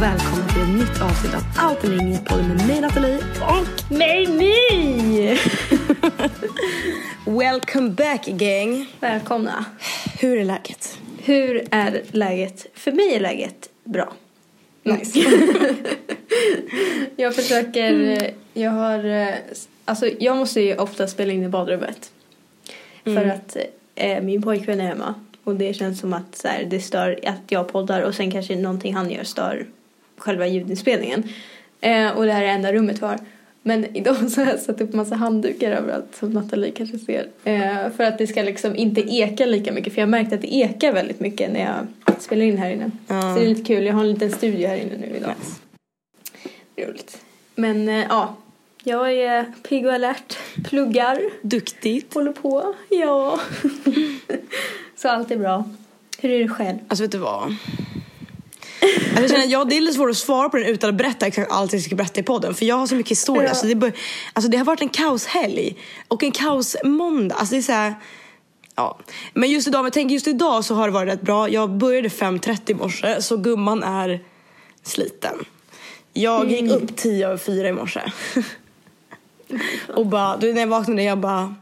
välkomna till ett nytt avsnitt av Allt eller inget podden med mig Nathalie och mig My! Welcome back gang! Välkomna. Hur är läget? Hur är läget? För mig är läget bra. Nice. Jag försöker, jag har, alltså jag måste ju ofta spela in i badrummet. För att eh, min pojkvän är hemma. Och det känns som att så här, det stör att jag poddar och sen kanske någonting han gör stör själva ljudinspelningen. Eh, och det här är enda rummet vi har. Men idag så har jag satt upp massa handdukar överallt som Nathalie kanske ser. Eh, för att det ska liksom inte eka lika mycket. För jag har märkt att det ekar väldigt mycket när jag spelar in här inne. Ja. Så det är lite kul. Jag har en liten studio här inne nu idag. Det är roligt. Men eh, ja, jag är pigg och alert. Pluggar. Duktigt. Håller på. Ja. så allt är bra. Hur är det själv? Alltså vet du vad? Alltså, jag känner, ja, det är lite svårt att svara på den utan att berätta exakt allt jag ska berätta i podden. För jag har så mycket historia. Ja. Alltså, det, alltså, det har varit en kaoshelg och en kaosmåndag. Alltså, det är så här, ja. Men just idag, jag tänker just idag så har det varit rätt bra. Jag började 5.30 i morse så gumman är sliten. Jag gick upp 10 över 4 i morse. och bara, du, när jag vaknade jag bara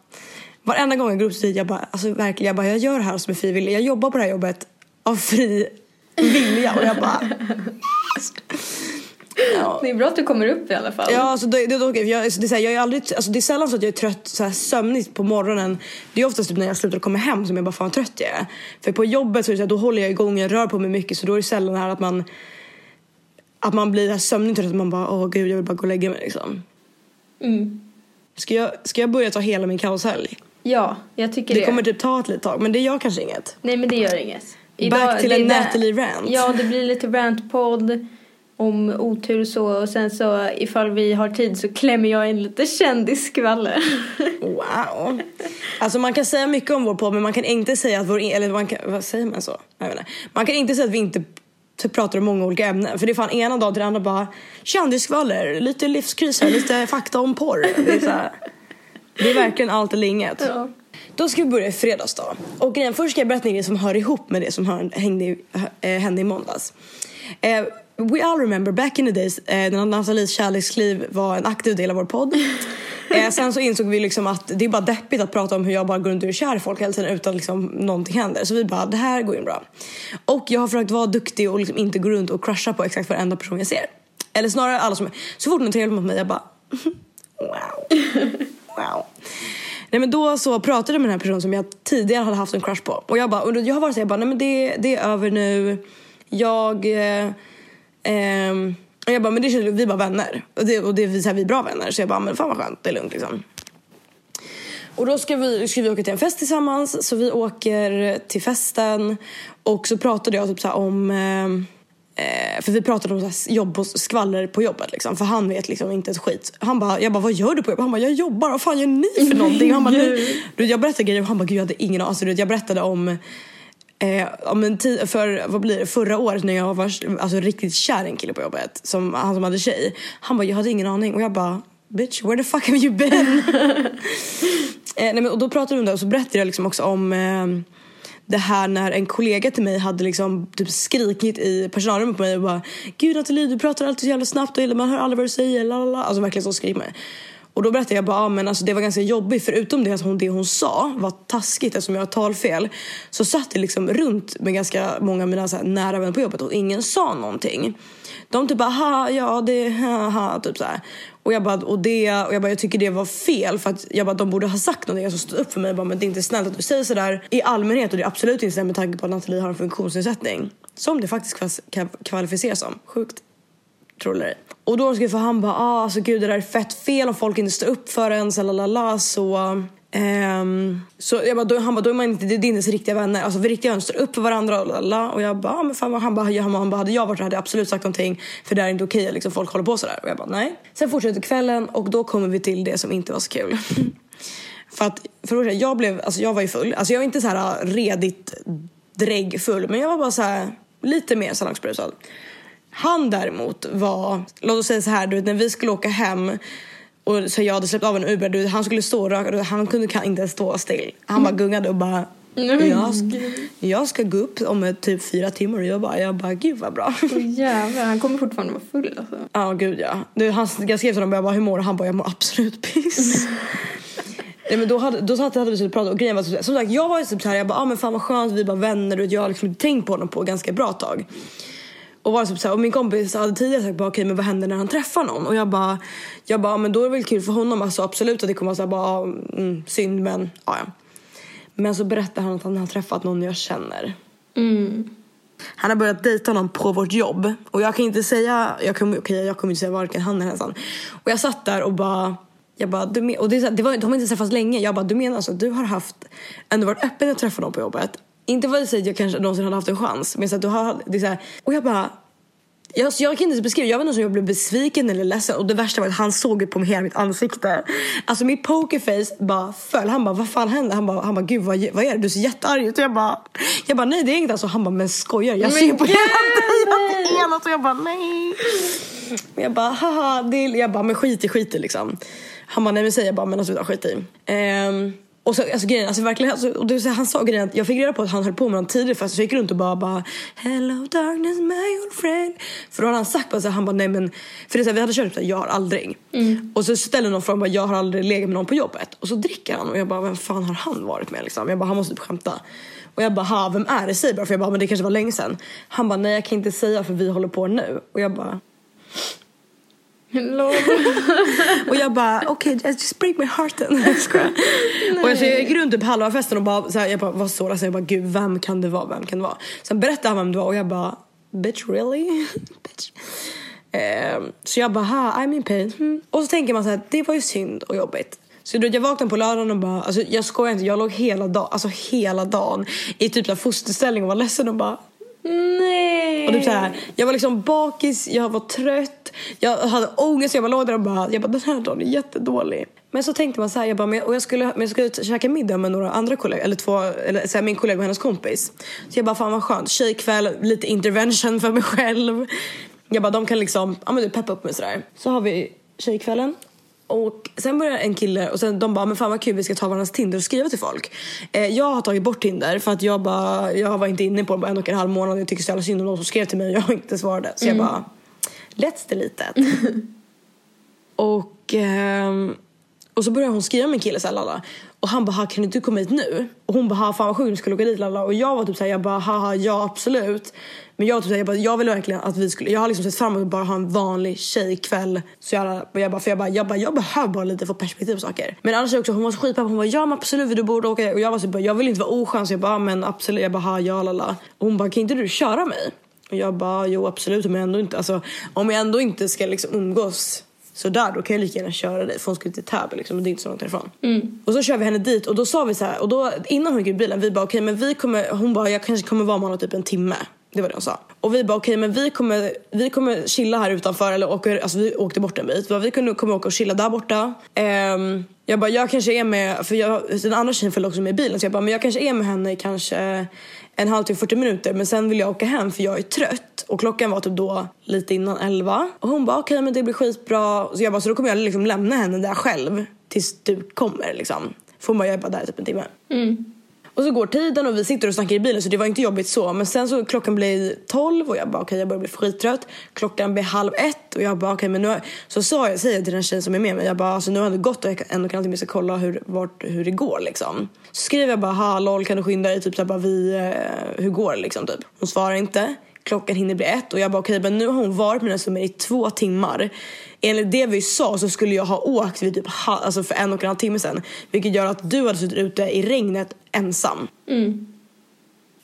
Varenda gång jag går upp så tid, jag bara, alltså verkligen, jag bara, jag gör det här som är frivillig. Jag jobbar på det här jobbet av fri vilja och jag bara... Ja. Det är bra att du kommer upp i alla fall. Ja, alltså det, det, för jag, det, är här, jag är aldrig, alltså det är sällan så att jag är trött så här, sömnigt på morgonen. Det är oftast typ när jag slutar komma hem som jag bara fan trött jag är. För på jobbet så är det så här, då håller jag igång, jag rör på mig mycket så då är det sällan här att man att man blir här sömnig trött att man bara åh gud jag vill bara gå och lägga mig liksom. Mm. Ska jag, ska jag börja ta hela min kaoshelg? Ja, jag tycker Det det. kommer typ ta ett litet tag men det gör kanske inget. Nej men det gör inget. Back till en Natalie rant. Ja, det blir lite rantpodd om otur och så. Och sen så ifall vi har tid så klämmer jag in lite kändisskvaller. Wow. Alltså man kan säga mycket om vår podd men man kan inte säga att vår, eller man kan, vad säger man så? Jag inte. Man kan inte säga att vi inte typ pratar om många olika ämnen. För det är fan ena dagen till den andra bara kändisskvaller, lite livskriser, lite fakta om porr. Det är, så här, det är verkligen allt eller inget. Ja. Då ska vi börja i fredags då. Och grejen, först ska jag berätta en grej som hör ihop med det som hör, hängde, i- eh, hände i måndags. Eh, we all remember back in the days eh, när Nathalies kärleksliv var en aktiv del av vår podd. Eh, sen så insåg vi liksom att det är bara deppigt att prata om hur jag bara går runt och är kär i folk hela tiden utan liksom någonting händer. Så vi bara, det här går ju bra. Och jag har försökt vara duktig och liksom inte gå runt och crusha på exakt varenda person jag ser. Eller snarare alla som, så fort någon är trevlig mot mig jag bara wow. Wow. Nej men då så pratade jag med den här personen som jag tidigare hade haft en crush på. Och jag bara, och jag har varit såhär, jag bara, nej men det, det är över nu. Jag... Eh, eh, och jag bara, men det känns, vi är bara vänner. Och det, och det är vi, så här, vi är bra vänner. Så jag bara, men fan vad skönt, det är lugnt liksom. Och då ska vi, ska vi åka till en fest tillsammans. Så vi åker till festen. Och så pratade jag typ så om... Eh, Eh, för vi pratade om så här jobb och skvaller på jobbet liksom. För han vet liksom inte ett skit. Han bara, jag bara, vad gör du på jobbet? Han bara, jag jobbar. Vad fan gör ni för någonting? Han bara. "Nej." Jag berättade grejer och han bara, gud jag hade ingen aning. Alltså, jag berättade om Eh, om en för vad blir det, förra året när jag var alltså, riktigt kär i en kille på jobbet, som, han som hade tjej. Han bara, jag hade ingen aning. Och jag bara, bitch where the fuck have you been? eh, nej, men, och då pratade vi om det och så berättade jag liksom också om eh, det här när en kollega till mig hade liksom typ skrikit i personalrummet på mig och bara Gud Nathalie du pratar alltid så jävla snabbt och man hör aldrig vad du säger. Lalala. Alltså verkligen så skrik mig. Och då berättade jag bara, ah, men alltså det var ganska jobbigt förutom det att hon, det hon sa var taskigt eftersom jag har talfel. Så satt det liksom runt med ganska många av mina så här, nära vänner på jobbet och ingen sa någonting. De typ bara, ha, ja det, ha, ha, typ så här. Och jag bara, och det, och jag bara, jag tycker det var fel för att jag bara, de borde ha sagt någonting, alltså stått upp för mig. Jag bara, men det är inte snällt att du säger sådär i allmänhet och det är absolut inte snällt med tanke på att Nathalie har en funktionsnedsättning. Som det faktiskt kvalificeras som. Sjukt. Tror det. Och då ska för han bara, ah, alltså gud det där är fett fel om folk inte står upp för en, så lalala, så... Um, så jag bara, då, han bara, då är man inte, det är inte ens riktiga vänner. Alltså vi riktiga vänner står upp för varandra och lalla. Och jag bara, ah, men fan vad han bara, han bara, hade jag varit där hade jag absolut sagt någonting. För det är inte okej att liksom, folk håller på sådär. Och jag bara, nej. Sen fortsätter kvällen och då kommer vi till det som inte var så kul. för att, för att jag blev, alltså jag var ju full. Alltså jag var inte så här ah, redigt dräggfull. Men jag var bara så här lite mer salongsberusad. Han däremot var, låt oss säga så här, du vet när vi skulle åka hem och så jag hade släppt av en Uber, du han skulle stå och röka, han kunde kan inte stå still. Han bara gungade och bara Nej, Jag ska, jag ska gå upp om ett typ fyra timmar och jag bara, jag bara gud vad bra. Jävlar, han kommer fortfarande vara full alltså. Ja gud ja. Du, han, jag skrev till honom och jag bara hur mår du? Han bara jag mår absolut piss. Nej, men då hade, då satt, hade vi så pratat och grejen var så, som sagt jag var ju typ så här, jag bara ah, men fan vad skönt vi bara vänner vet, jag har liksom tänkt på honom på ganska bra tag. Och, var typ så här, och min kompis hade tidigare sagt bara okej men vad händer när han träffar någon? Och jag bara, jag bara men då är det väl kul för honom alltså absolut att det kommer vara så här, bara mm, synd men ja ja. Men så berättar han att han har träffat någon jag känner. Mm. Han har börjat dejta någon på vårt jobb. Och jag kan inte säga, jag kommer, okay, jag kommer inte säga varken han eller hennes. Och jag satt där och bara, jag bara du men, och det, är så här, det var, de har inte träffats länge. Jag bara, du menar alltså att du har haft, ändå varit öppen att träffa någon på jobbet? Inte för att säga att jag kanske någonsin hade haft en chans. Men så att du har, det är så här, och jag bara, jag, jag kan inte ens beskriva, jag vet inte om jag blev besviken eller ledsen och det värsta var att han såg det på hela mitt ansikte. Alltså mitt pokerface bara föll. Han bara vad fan hände? Han bara, han bara gud vad, vad är det? Du ser jättearg ut. Och jag bara, jag bara nej det är inget alltså. Han bara men skojar jag ser på hela dig att det är något. Och jag bara nej. Och jag bara haha, det är, jag bara men skit i skit i liksom. Han bara nej men säger jag bara men alltså skit i. Ehm, och så, alltså, grejen, alltså, verkligen, alltså, och det, så, han sa grejen att jag fick reda på att han höll på med någon tidigare fast jag gick runt och bara, bara Hello darkness my old friend. För då hade han sagt bara så han bara nej men För det är så här, vi hade kört så här, jag har aldrig. Och så ställer någon frågan bara jag har aldrig legat med någon på jobbet. Och så dricker han och jag bara vem fan har han varit med liksom? Jag bara han måste typ skämta. Och jag bara ha vem är det? Säg bara för jag bara men det kanske var länge sedan. Han bara nej jag kan inte säga för vi håller på nu. Och jag bara Och jag bara, okej, okay, just break my heart then. Och jag, så jag gick runt typ halva festen och bara, så här, jag bara var så ledsen. Jag bara, gud vem kan det vara? Vem kan det vara? Sen berättade han vem det var och jag bara, bitch really? bitch. Eh, så jag bara, ha, I'm in pain. Mm. Och så tänker man så här, det var ju synd och jobbigt. Så då, jag vaknade på lördagen och bara, alltså, jag skojar inte, jag låg hela dagen, alltså hela dagen i typ så fosterställning och var ledsen och bara Nej. och typ så här, jag var liksom bakis, jag var trött, jag hade ångest, jag bara låg där och bara, jag bara den här dagen är jättedålig. Men så tänkte man så här, jag bara, men, och jag skulle, men jag skulle käka middag med några andra kollegor, eller två, eller så här, min kollega och hennes kompis. Så jag bara, fan vad skönt, tjejkväll, lite intervention för mig själv. Jag bara, de kan liksom, ja men du peppa upp mig sådär. Så har vi tjejkvällen. Och sen börjar en kille och sen de bara men fan vad kul vi ska ta varandras Tinder och skriva till folk. Eh, jag har tagit bort Tinder för att jag bara jag var inte inne på det på en och en halv månad. Jag tycker så jävla synd om de som skrev till mig och jag inte svarade. Så jag bara let's delete that. och ehm, och så började hon skriva med en kille såhär. Och han bara kan inte du komma hit nu? Och hon bara fan vad sjukt vi skulle åka dit lalla. Och jag var typ såhär jag bara haha ja absolut. Men jag, var typ, såhär, jag, bara, jag vill verkligen att vi skulle, jag har liksom sett fram emot att bara ha en vanlig tjejkväll. Så jag, och jag bara, för jag bara, jag bara, jag behöver bara lite få perspektiv på saker. Men annars också, hon var så skitpepp, hon bara ja men absolut du borde åka. Och jag var så bara, jag vill inte vara oskön så jag bara men absolut, jag bara ha ja lalla. Och hon bara kan inte du köra mig? Och jag bara jo absolut om jag ändå inte, alltså om jag ändå inte ska liksom umgås så där då kan jag lika gärna köra dig för hon skulle till Täby liksom och det är inte så långt härifrån. Och så kör vi henne dit och då sa vi så här och då innan hon gick ur bilen vi bara okej men vi kommer, hon bara jag kanske kommer vara med honom typ en timme. Det var det hon sa. Och vi bara okej men vi kommer, vi kommer chilla här utanför eller åker, alltså vi åkte bort en bit. Vi, kunde, kommer åka och chilla där borta. Ehm, jag bara jag kanske är med, för jag, den andra tjejen följde också med i bilen så jag bara men jag kanske är med henne i kanske en halvtimme, 40 minuter men sen vill jag åka hem för jag är trött. Och klockan var typ då lite innan 11. Och hon bara okej men det blir skitbra. Så jag bara så då kommer jag liksom lämna henne där själv tills du kommer liksom. För hon bara jag är bara där typ en timme. Och så går tiden och vi sitter och snackar i bilen så det var inte jobbigt så. Men sen så klockan blir 12 och jag bara okej okay, jag börjar bli skittrött. Klockan blir halv ett och jag bara okej okay, men nu har... Så sa jag, säger jag till den tjejen som är med mig, jag bara alltså nu har det gått och och en halv timme ska kolla hur, vart, hur det går liksom. Så skriver jag bara ha lol kan du skynda dig typ så här, bara vi, eh, hur går det liksom typ. Hon svarar inte. Klockan hinner bli ett och jag bara okej okay, men nu har hon varit med den som är i två timmar. Enligt det vi sa så skulle jag ha åkt vid typ alltså för en och en halv timme sedan. Vilket gör att du hade suttit ute i regnet ensam.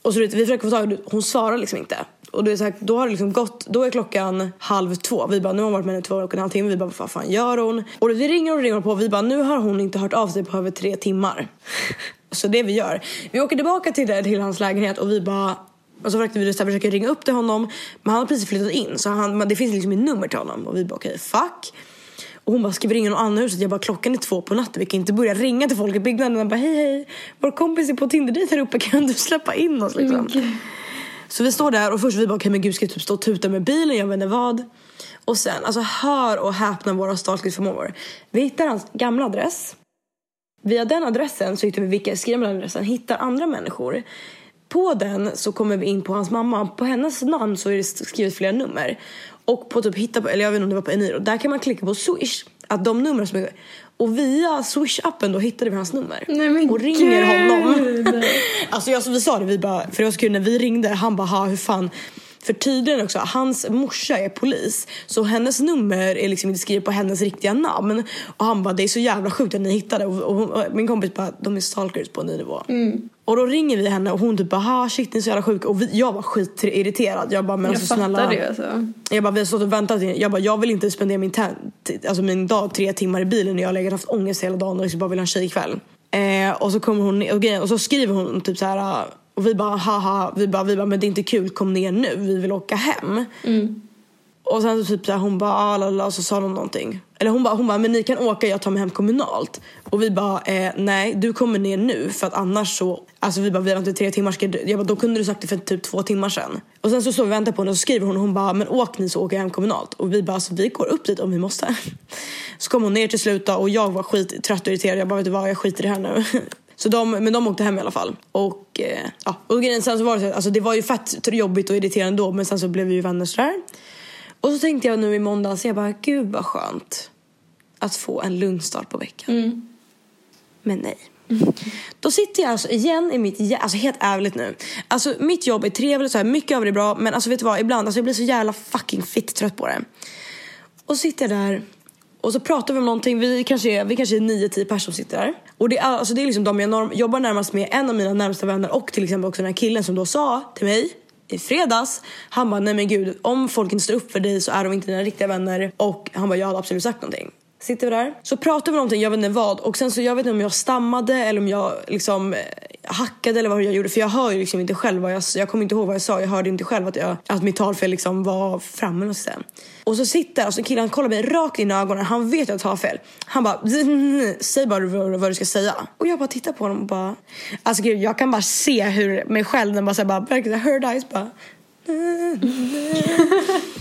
Och så vi försöker få tag i hon svarar liksom inte. Och då är, så här, då har det liksom gått, då är klockan halv två. Vi bara, nu har hon varit med henne i två och en halv timme. Vi bara, vad fan gör hon? Och vi ringer och ringer på. Vi bara, nu har hon inte hört av sig på över tre timmar. så det vi gör, vi åker tillbaka till, det, till hans lägenhet och vi bara och så försökte vi så här, försöka ringa upp till honom men han har precis flyttat in så han, men det finns liksom ett nummer till honom och vi bara okej okay, fuck. Och hon bara ska vi ringa någon annan huset? Jag bara klockan är två på natten vi kan inte börja ringa till folk i byggnaden och bara hej hej vår kompis är på Tinder här uppe kan du släppa in oss liksom. Så vi står där och först vi bara okej okay, men gud ska jag typ stå och tuta med bilen jag vet inte vad. Och sen alltså hör och häpna våra stalkers förmågor. Vi hittar hans gamla adress. Via den adressen så hittar vi vilka skriver adressen, hittar andra människor. På den så kommer vi in på hans mamma. På hennes namn så är det skrivet flera nummer. Och på typ hitta på, eller jag vet inte om det var på Eniro, där kan man klicka på swish. Att de nummer som är, och via swish-appen då hittade vi hans nummer. Nej, och ringer gud. honom. alltså jag, vi sa det, vi bara, för det var så kul när vi ringde, han bara ha hur fan för tydligen också, hans morsa är polis. Så hennes nummer är liksom inte skrivet på hennes riktiga namn. Och han bara, det är så jävla sjukt att ni hittade. Och, och, och min kompis bara, de är stalkers på en ny nivå. Och då ringer vi henne och hon typ bara, shit ni är så jävla sjuka. Och vi, jag var skitirriterad. Jag bara, men Jag alltså snälla. det alltså. Jag bara, vi har stått och väntat. Jag bara, jag vill inte spendera min, alltså min dag tre timmar i bilen när jag har legat haft ångest hela dagen och liksom bara vill ha en tjejkväll. Eh, och så kommer hon och, och så skriver hon typ så här. Och vi bara, haha, vi bara, vi bara, men det är inte kul, kom ner nu, vi vill åka hem. Och sen så typ så här, hon bara, ah, lalala, så sa de någonting. Eller hon bara, hon bara, men ni kan åka, jag tar mig hem kommunalt. Och vi bara, eh, nej du kommer ner nu för att annars så, alltså vi bara, vi har inte tre timmar, ska? Jag bara, då kunde du sagt det för typ två timmar sedan. Och sen så står vi och väntar på henne och så skriver hon och hon bara, men åk ni så åker jag hem kommunalt. Och vi bara, alltså vi går upp dit om vi måste. Så kom hon ner till slut då, och jag var skittrött och irriterad. Jag bara, vet du vad, jag skiter i det här nu. Så de, men de åkte hem i alla fall. Och, eh, ja. och grejen sen så var det alltså det var ju fett jobbigt och irriterande då men sen så blev vi ju vänner sådär. Och så tänkte jag nu i måndags, jag bara gud vad skönt att få en lugn start på veckan. Men nej. Då sitter jag alltså igen i mitt, alltså helt ärligt nu. Alltså mitt jobb är trevligt så här, mycket av det är bra men alltså vet du vad, ibland alltså jag blir så jävla fucking fitt trött på det. Och sitter jag där och så pratar vi om någonting, vi kanske är, vi kanske är 9-10 personer som sitter där. Och det är, alltså det är liksom de jag norm- jobbar närmast med, en av mina närmsta vänner och till exempel också den här killen som då sa till mig i fredags, han bara nej men gud om folk inte står upp för dig så är de inte dina riktiga vänner och han bara jag hade absolut sagt någonting. Sitter vi där, så pratar vi om någonting, jag vet inte vad och sen så jag vet inte om jag stammade eller om jag liksom hackade eller vad jag gjorde för jag hör ju liksom inte själv vad jag, jag kommer inte ihåg vad jag sa, jag hörde inte själv att, jag, att mitt talfel liksom var framme och så. Och så sitter alltså killen, kollar mig rakt in i ögonen, han vet att jag tar fel. Han bara, säg bara vad, du ska säga. Och jag bara tittar på honom och bara, alltså gud jag kan bara se hur mig själv, den bara såhär bara, verkligen herd eyes bara.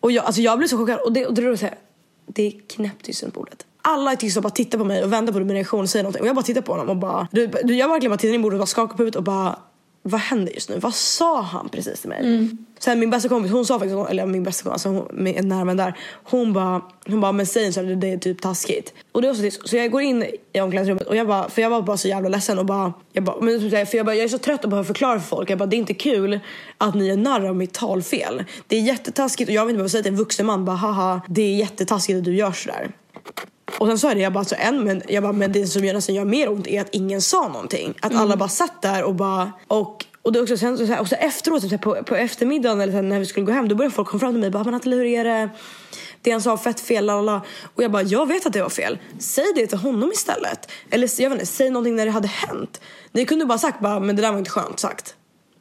Och jag, alltså jag blev så chockad och det, och det, är så här, det är knäpptyst runt bordet. Alla är tysta och bara tittar på mig och väntar på min reaktion och säger någonting. Och jag bara tittar på honom och bara, du, du, jag verkligen bara tittar in i bordet och bara skakar på huvudet och bara vad händer just nu? Vad sa han precis till mig? Sen min bästa kompis, hon sa faktiskt, eller min bästa kompis, alltså hon, nära vän där. Hon bara, hon bara men säg inte så här, det är typ taskigt. Och det var så, tyst. så jag går in i omklädningsrummet och jag bara, för jag var bara så jävla ledsen och bara, jag bara, men, för jag, bara jag är så trött att behöva förklara för folk. Jag bara, det är inte kul att ni är narr av mitt talfel. Det är jättetaskigt och jag vet inte jag säga till en vuxen man, bara haha, det är jättetaskigt att du gör sådär. Och sen så är det jag bara så en men jag bara men det som gör nästan gör mer ont är att ingen sa någonting. Att alla bara satt där och bara och och det också sen så här, och så efteråt så på, på eftermiddagen eller så här, när vi skulle gå hem då började folk komma fram till mig och bara men Nathalie hur är det? Det han sa fett fel lalala. Och jag bara jag vet att det var fel. Säg det till honom istället. Eller jag vet inte, säg någonting när det hade hänt. Ni kunde bara sagt bara men det där var inte skönt sagt.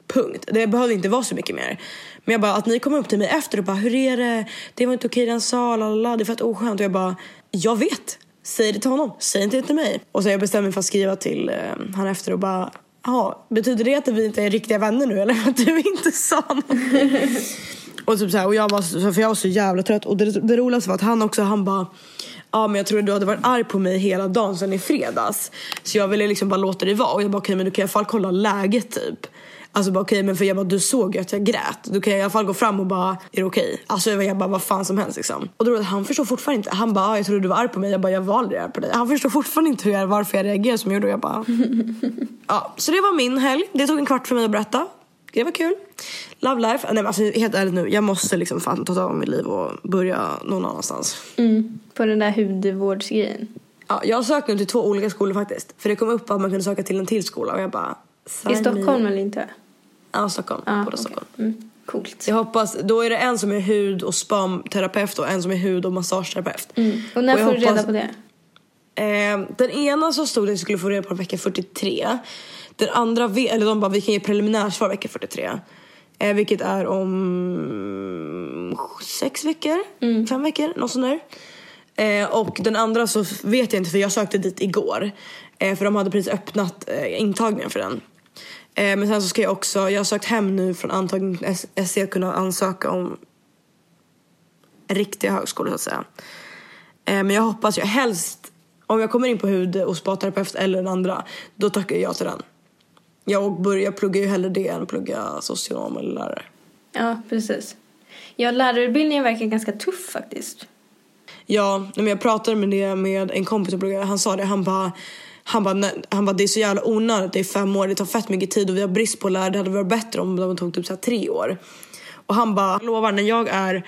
Punkt. Det behövde inte vara så mycket mer. Men jag bara, att ni kom upp till mig efter och bara, hur är det? Det var inte okej det han sa, lalala, det är fett oskönt. Och jag bara, jag vet. Säg det till honom, säg inte det till mig. Och så jag bestämde mig för att skriva till eh, han efter och bara, ja, betyder det att vi inte är riktiga vänner nu eller att du inte sa någonting? och typ så här, och jag var, så- för jag var så jävla trött. Och det, det roligaste var att han också, han bara, Ja men jag tror du hade varit arg på mig hela dagen sen i fredags. Så jag ville liksom bara låta det vara. Och jag bara okej okay, men du kan i alla fall kolla läget typ. Alltså bara okej men för jag bara du såg ju att jag grät. Du kan i alla fall gå fram och bara är det okej? Alltså jag bara vad fan som helst liksom. Och då han förstår fortfarande inte. Han bara "Ja, jag trodde du var arg på mig. Jag bara jag var aldrig arg på dig. Han förstår fortfarande inte hur jag, varför jag reagerade som jag gjorde. Och jag bara Ja så det var min helg. Det tog en kvart för mig att berätta. Det var kul. Love life. Nej men alltså helt ärligt nu. Jag måste liksom fan ta tag i mitt liv och börja någon annanstans. Mm. På den där hudvårdsgrejen. Ja, jag har sökt nu till två olika skolor faktiskt. För det kom upp att man kunde söka till en till skola och jag bara... I sign Stockholm me. eller inte? Ja, Stockholm. Ja, Båda okej. Stockholm. Mm. Coolt. Jag hoppas, då är det en som är hud och spamterapeut och en som är hud och massageterapeut. Mm. Och när Och får du reda på det? Eh, den ena så stod det att jag skulle få reda på vecka 43. Den andra, eller de bara vi kan ge preliminärsvar vecka 43. Eh, vilket är om sex veckor, fem veckor, något sånt där. Eh, och den andra så vet jag inte för jag sökte dit igår. Eh, för de hade precis öppnat eh, intagningen för den. Eh, men sen så ska jag också, jag har sökt hem nu från antagningen SC kunna ansöka om riktiga högskolor så att säga. Eh, men jag hoppas ju helst Om jag kommer in på hud och spaterapeut eller den andra, då tackar jag till den. Jag, börjar, jag pluggar ju hellre det än plugga socionom eller lärare. Ja, precis. Ja, lärarutbildningen verkar ganska tuff faktiskt. Ja, men jag pratade med det med en kompis som pluggade. Han sa det, han bara han bara, nej, han bara det är så jävla onödigt, det är fem år, det tar fett mycket tid och vi har brist på lärare. Det hade varit bättre om de tog typ så tre år. Och han bara, lovar när jag är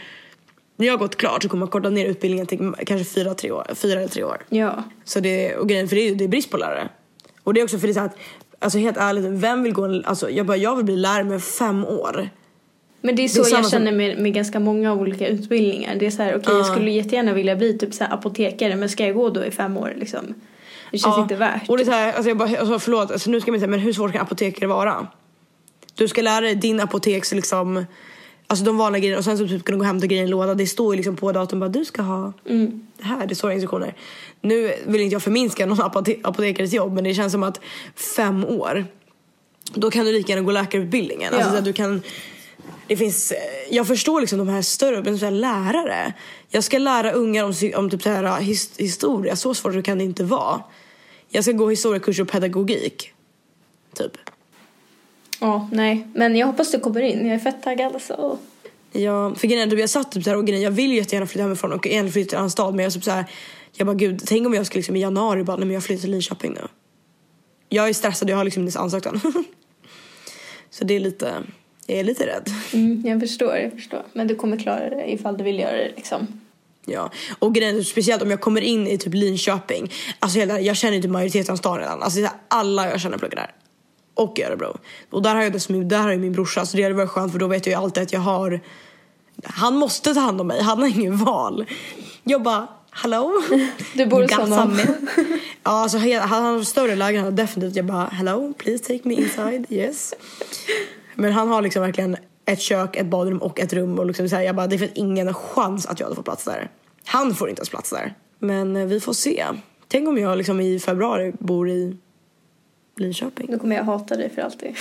när jag har gått klart så kommer jag korta ner utbildningen till kanske fyra, tre år, fyra eller tre år. Ja. Så det, och grejen, för det är, det är brist på lärare. Och det är också för det är så att, alltså helt ärligt, vem vill gå en, alltså jag bara, jag vill bli lärare med fem år. Men det är så Det är jag känner med, med ganska många olika utbildningar. Det är så här, okej jag Ja. skulle jättegärna vilja bli typ så apotekare men ska jag gå då i fem år liksom? Det känns Ja, inte värt. Och det är så här, alltså jag bara, alltså förlåt, alltså nu ska man säga, men hur svårt kan apotekare vara? Du ska lära dig din apoteks liksom, alltså de vanliga grejerna och sen så typ kunna gå och hämta grejer i en låda. Det står ju liksom på datorn bara du ska ha Mm. det här, det står instruktioner. Nu vill inte jag förminska någon apote apotekares jobb men det känns som att fem år, då kan du lika gärna gå läkarutbildningen. Alltså Ja. så att du kan det finns, jag förstår liksom de här större, men så här lärare. Jag ska lära ungar om, om typ så här, his, historia, så svårt kan det inte vara. Jag ska gå historiekurs och pedagogik. Typ. Ja, nej. Men jag hoppas du kommer in. Jag är fett taggad alltså. Ja, för grejen är, jag satt typ så här och grejen, jag vill ju jättegärna flytta hemifrån och egentligen flytta till en annan stad men jag typ så här, jag bara gud, tänk om jag ska liksom i januari bara, nej men jag flyttar till Linköping nu. Jag är stressad, jag har liksom inte ansökt än. så det är lite, jag är lite rädd. Mm, jag förstår, jag förstår. Men du kommer klara det ifall du vill göra det liksom. Ja, och grejen speciellt om jag kommer in i typ Linköping. Alltså hela, jag känner ju typ majoriteten av stan redan. Alltså alla jag känner pluggar där. Och i Örebro. Och där har jag dessutom, där har jag min brorsa så det hade varit skönt för då vet jag ju alltid att jag har han måste ta hand om mig, han har ingen val. Jag bara, hallå? Du bor hos honom. Ja, alltså hela- han har större lägenhet definitivt. Jag bara, hello, please take me inside, yes. Men han har liksom verkligen ett kök, ett badrum och ett rum och liksom så här, jag bara, det finns ingen chans att jag hade fått plats där. Han får inte ens plats där. Men eh, vi får se. Tänk om jag liksom i februari bor i Linköping. Då kommer jag hata dig för alltid.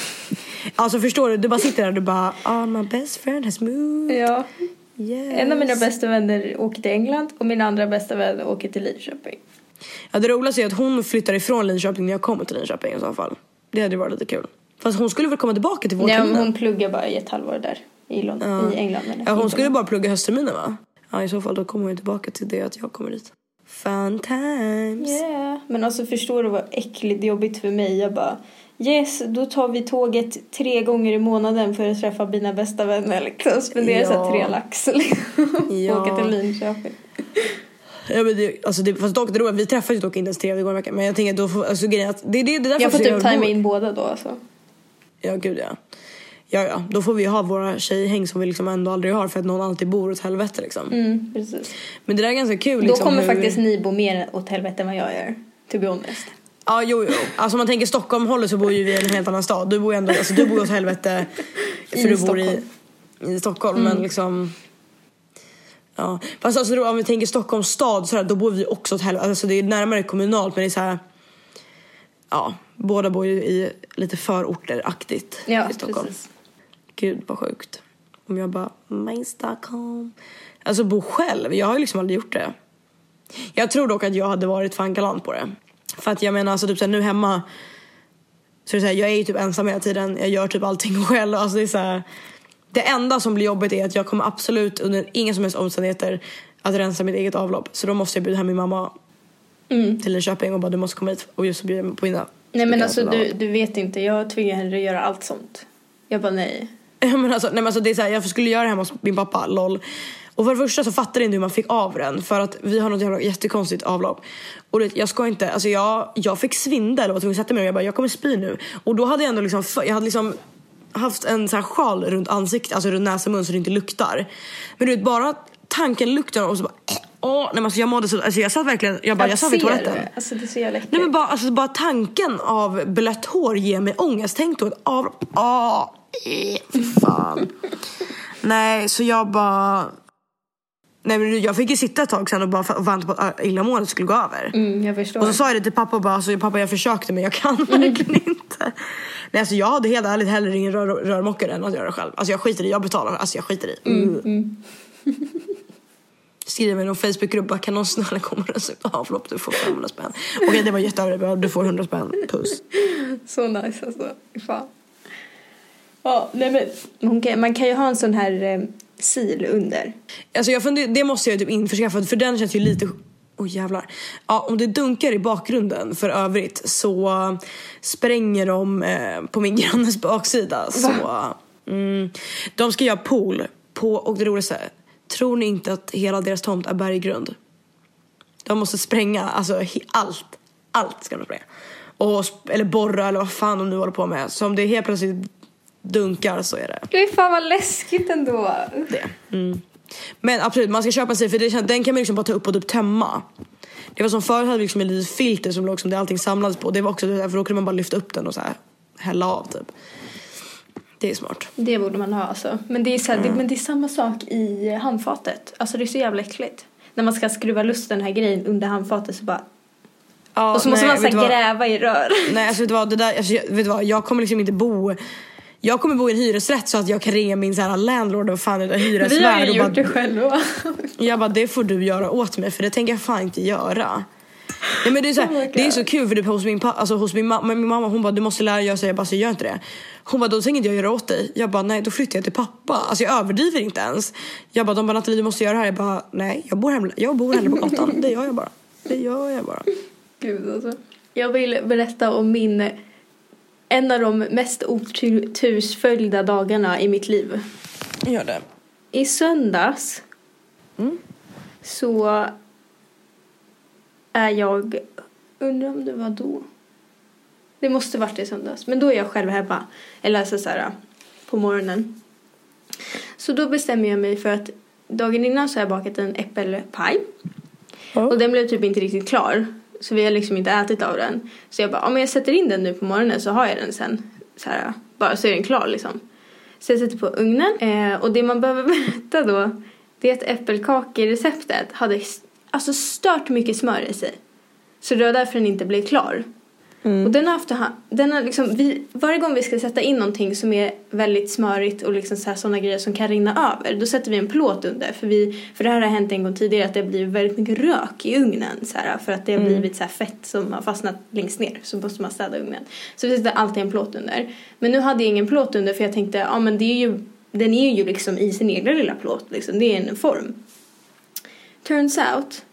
Alltså förstår du, du bara sitter där och du bara, ah my best friend has moved. Ja. Yes. En av mina bästa vänner åker till England och min andra bästa vän åker till Linköping. Ja, det roligaste är att hon flyttar ifrån Linköping när jag kommer till Linköping i så fall. Det hade varit lite kul. Fast hon skulle väl komma tillbaka till Nej, vårterminen? hon pluggar bara i ett halvår där i, London, Ja. i England. jag. Ja, hon skulle bara plugga höstterminen va? Ja, i så fall då kommer hon tillbaka till det att jag kommer dit. Fun times. Yeah. Men alltså förstår du vad äckligt jobbigt för mig? Jag bara yes, då tar vi tåget tre gånger i månaden för att träffa mina bästa vänner liksom. Spendera så här Ja. tre lax liksom. Ja. Åka till Linköping. Ja, men det, alltså det, fast dock, det roliga, vi träffas ju dock inte ens tre gånger i veckan. Men jag tänker då får, alltså grejen att det, det, det är därför Jag får typ tajma in båda då alltså. Ja, gud ja. Ja, ja. Då får vi ha våra tjejhäng som vi liksom ändå aldrig har för att någon alltid bor åt helvete liksom. Mm, precis. Men det där är ganska kul liksom. då kommer hur... faktiskt ni bo mer åt helvete än vad jag gör. To be honest. Ja, jo, jo. Alltså om man tänker Stockholm håller så bor ju vi i en helt annan stad. Du bor ju ändå, alltså du bor åt helvete för I du bor i, Stockholm. i Stockholm. Men liksom... Ja. Fast alltså då, om vi tänker Stockholms stad så här, då bor vi också åt helvete. Alltså det är närmare kommunalt men det är så här... Ja, båda bor ju i lite förorter-aktigt Ja, i Stockholm. precis. Gud vad sjukt. Om jag bara, my Stockholm. Alltså bo själv, jag har ju liksom aldrig gjort det. Jag tror dock att jag hade varit fan galant på det. För att jag menar alltså typ så här, nu hemma. Så det är så här, jag är ju typ ensam hela tiden, jag gör typ allting själv. Alltså det är så här, det enda som blir jobbigt är att jag kommer absolut under inga som helst omständigheter att rensa mitt eget avlopp. Så då måste jag bjuda hem min mamma Mm. till Linköping och bara du måste komma hit och just bjuda på mina. Nej men alltså du, du vet inte, jag tvingar henne att göra allt sånt. Jag bara nej. Men alltså, nej, men alltså, det är så här, jag skulle göra det hemma hos min pappa, LOL. Och för det första så fattade jag inte hur man fick av den för att vi har något jävla jättekonstigt avlopp. Och vet, jag ska inte, alltså jag, jag fick svindel och var tvungen att sätta mig och jag bara jag kommer spy nu. Och då hade jag ändå liksom, jag hade liksom haft en så här sjal runt ansiktet, alltså runt näsa och mun så det inte luktar. Men du vet bara tanken lukten och så bara åh, nej men alltså jag mådde så, alltså jag satt verkligen, jag bara jag satt vid ser toaletten. det. Alltså det är så jävla äckligt. Nej men bara, alltså, bara tanken av blött hår ger mig ångest. Tänk då ett avlopp. Ah, eh, fy fan. Nej, så jag bara... Nej men jag fick ju sitta ett tag sen och bara vänta på att illamåendet skulle gå över. Mm, jag förstår. Och så sa jag det till pappa och bara, alltså, pappa jag försökte men jag kan verkligen inte. Nej alltså jag hade helt ärligt hellre ingen rör, rörmokare än att göra det själv. Alltså jag skiter i, jag betalar, alltså jag skiter i. Mm, Ser skriver i någon Facebookgrupp bara, kan någon snälla komma och rensa ut avlopp? Du får 500 spänn. Okej det var jätteöverdrivet, du får 100 spänn. Puss. Så nice alltså. Fan. Ja, nej men man kan, man kan ju ha en sån här eh, sil under. Alltså jag funder, det måste jag typ införskaffa för den känns ju lite Oj oh, jävlar. Ja, om det dunkar i bakgrunden för övrigt så spränger de eh, på min grannes baksida. Så, mm, de ska göra pool på, och det roligaste, tror ni inte att hela deras tomt är berggrund? De måste spränga, alltså allt. Allt ska de spränga. Och, eller borra eller vad fan de nu håller på med. Så om det helt plötsligt dunkar så är det. Det är fan vad läskigt ändå. Det. Mm. Men absolut, man ska köpa sig för det, den kan man liksom bara ta upp och typ tömma. Det var som förut hade vi liksom ett litet filter som låg som det allting samlades på. Det var också för då kunde man bara lyfta upp den och så här hälla av typ. Det är smart. Det borde man ha alltså. Men det är, så här, mm. det, men det är samma sak i handfatet. Alltså det är så jävla äckligt. När man ska skruva loss den här grejen under handfatet så bara Ja, och så måste nej, man så gräva i rör. Nej alltså vet du vad, det där, alltså, vet du vad, jag kommer liksom inte bo jag kommer bo i en hyresrätt så att jag kan ringa min så här landlord och fan hyresvärd. Vi har ju gjort bara, det själva. jag bara, det får du göra åt mig för det tänker jag fan inte göra. Nej, men det, är så här, oh det är så kul för typ hos min, alltså, hos min, ma min mamma hon bara du måste lära dig göra så jag bara så gör inte det. Hon bara då tänker inte jag göra åt dig. Jag bara nej då flyttar jag till pappa. Alltså jag överdriver inte ens. Jag bara de bara Nathalie du måste göra det här. Jag bara nej jag bor, hem, jag bor hellre på gatan. Det gör jag bara. Det gör jag bara. Gud alltså. Jag vill berätta om min en av de mest otursföljda dagarna i mitt liv. Gör det. I söndags mm. så är jag, undrar om det var då. Det måste varit i söndags, men då är jag själv hemma. Eller alltså så här, på morgonen. Så då bestämmer jag mig för att dagen innan så har jag bakat en äppelpaj. Mm. Och den blev typ inte riktigt klar. Så vi har liksom inte ätit av den. Så jag bara, om jag sätter in den nu på morgonen så har jag den sen. Så här, bara så är den klar liksom. Så jag sätter på ugnen. Eh, och det man behöver berätta då, det är att äppelkakereceptet hade alltså stört mycket smör i sig. Så det var därför den inte blev klar. Mm. Och den har haft, den har liksom, vi, varje gång vi ska sätta in någonting som är väldigt smörigt och liksom så sådana grejer som kan rinna över, då sätter vi en plåt under. För, vi, för det här har hänt en gång tidigare att det blivit väldigt mycket rök i ugnen. Så här, för att det har mm. blivit så fett som har fastnat längst ner. Så måste man städa ugnen. Så vi sätter alltid en plåt under. Men nu hade jag ingen plåt under för jag tänkte, ja men det är ju, den är ju liksom i sin egen lilla plåt. Liksom. Det är en form. Turns out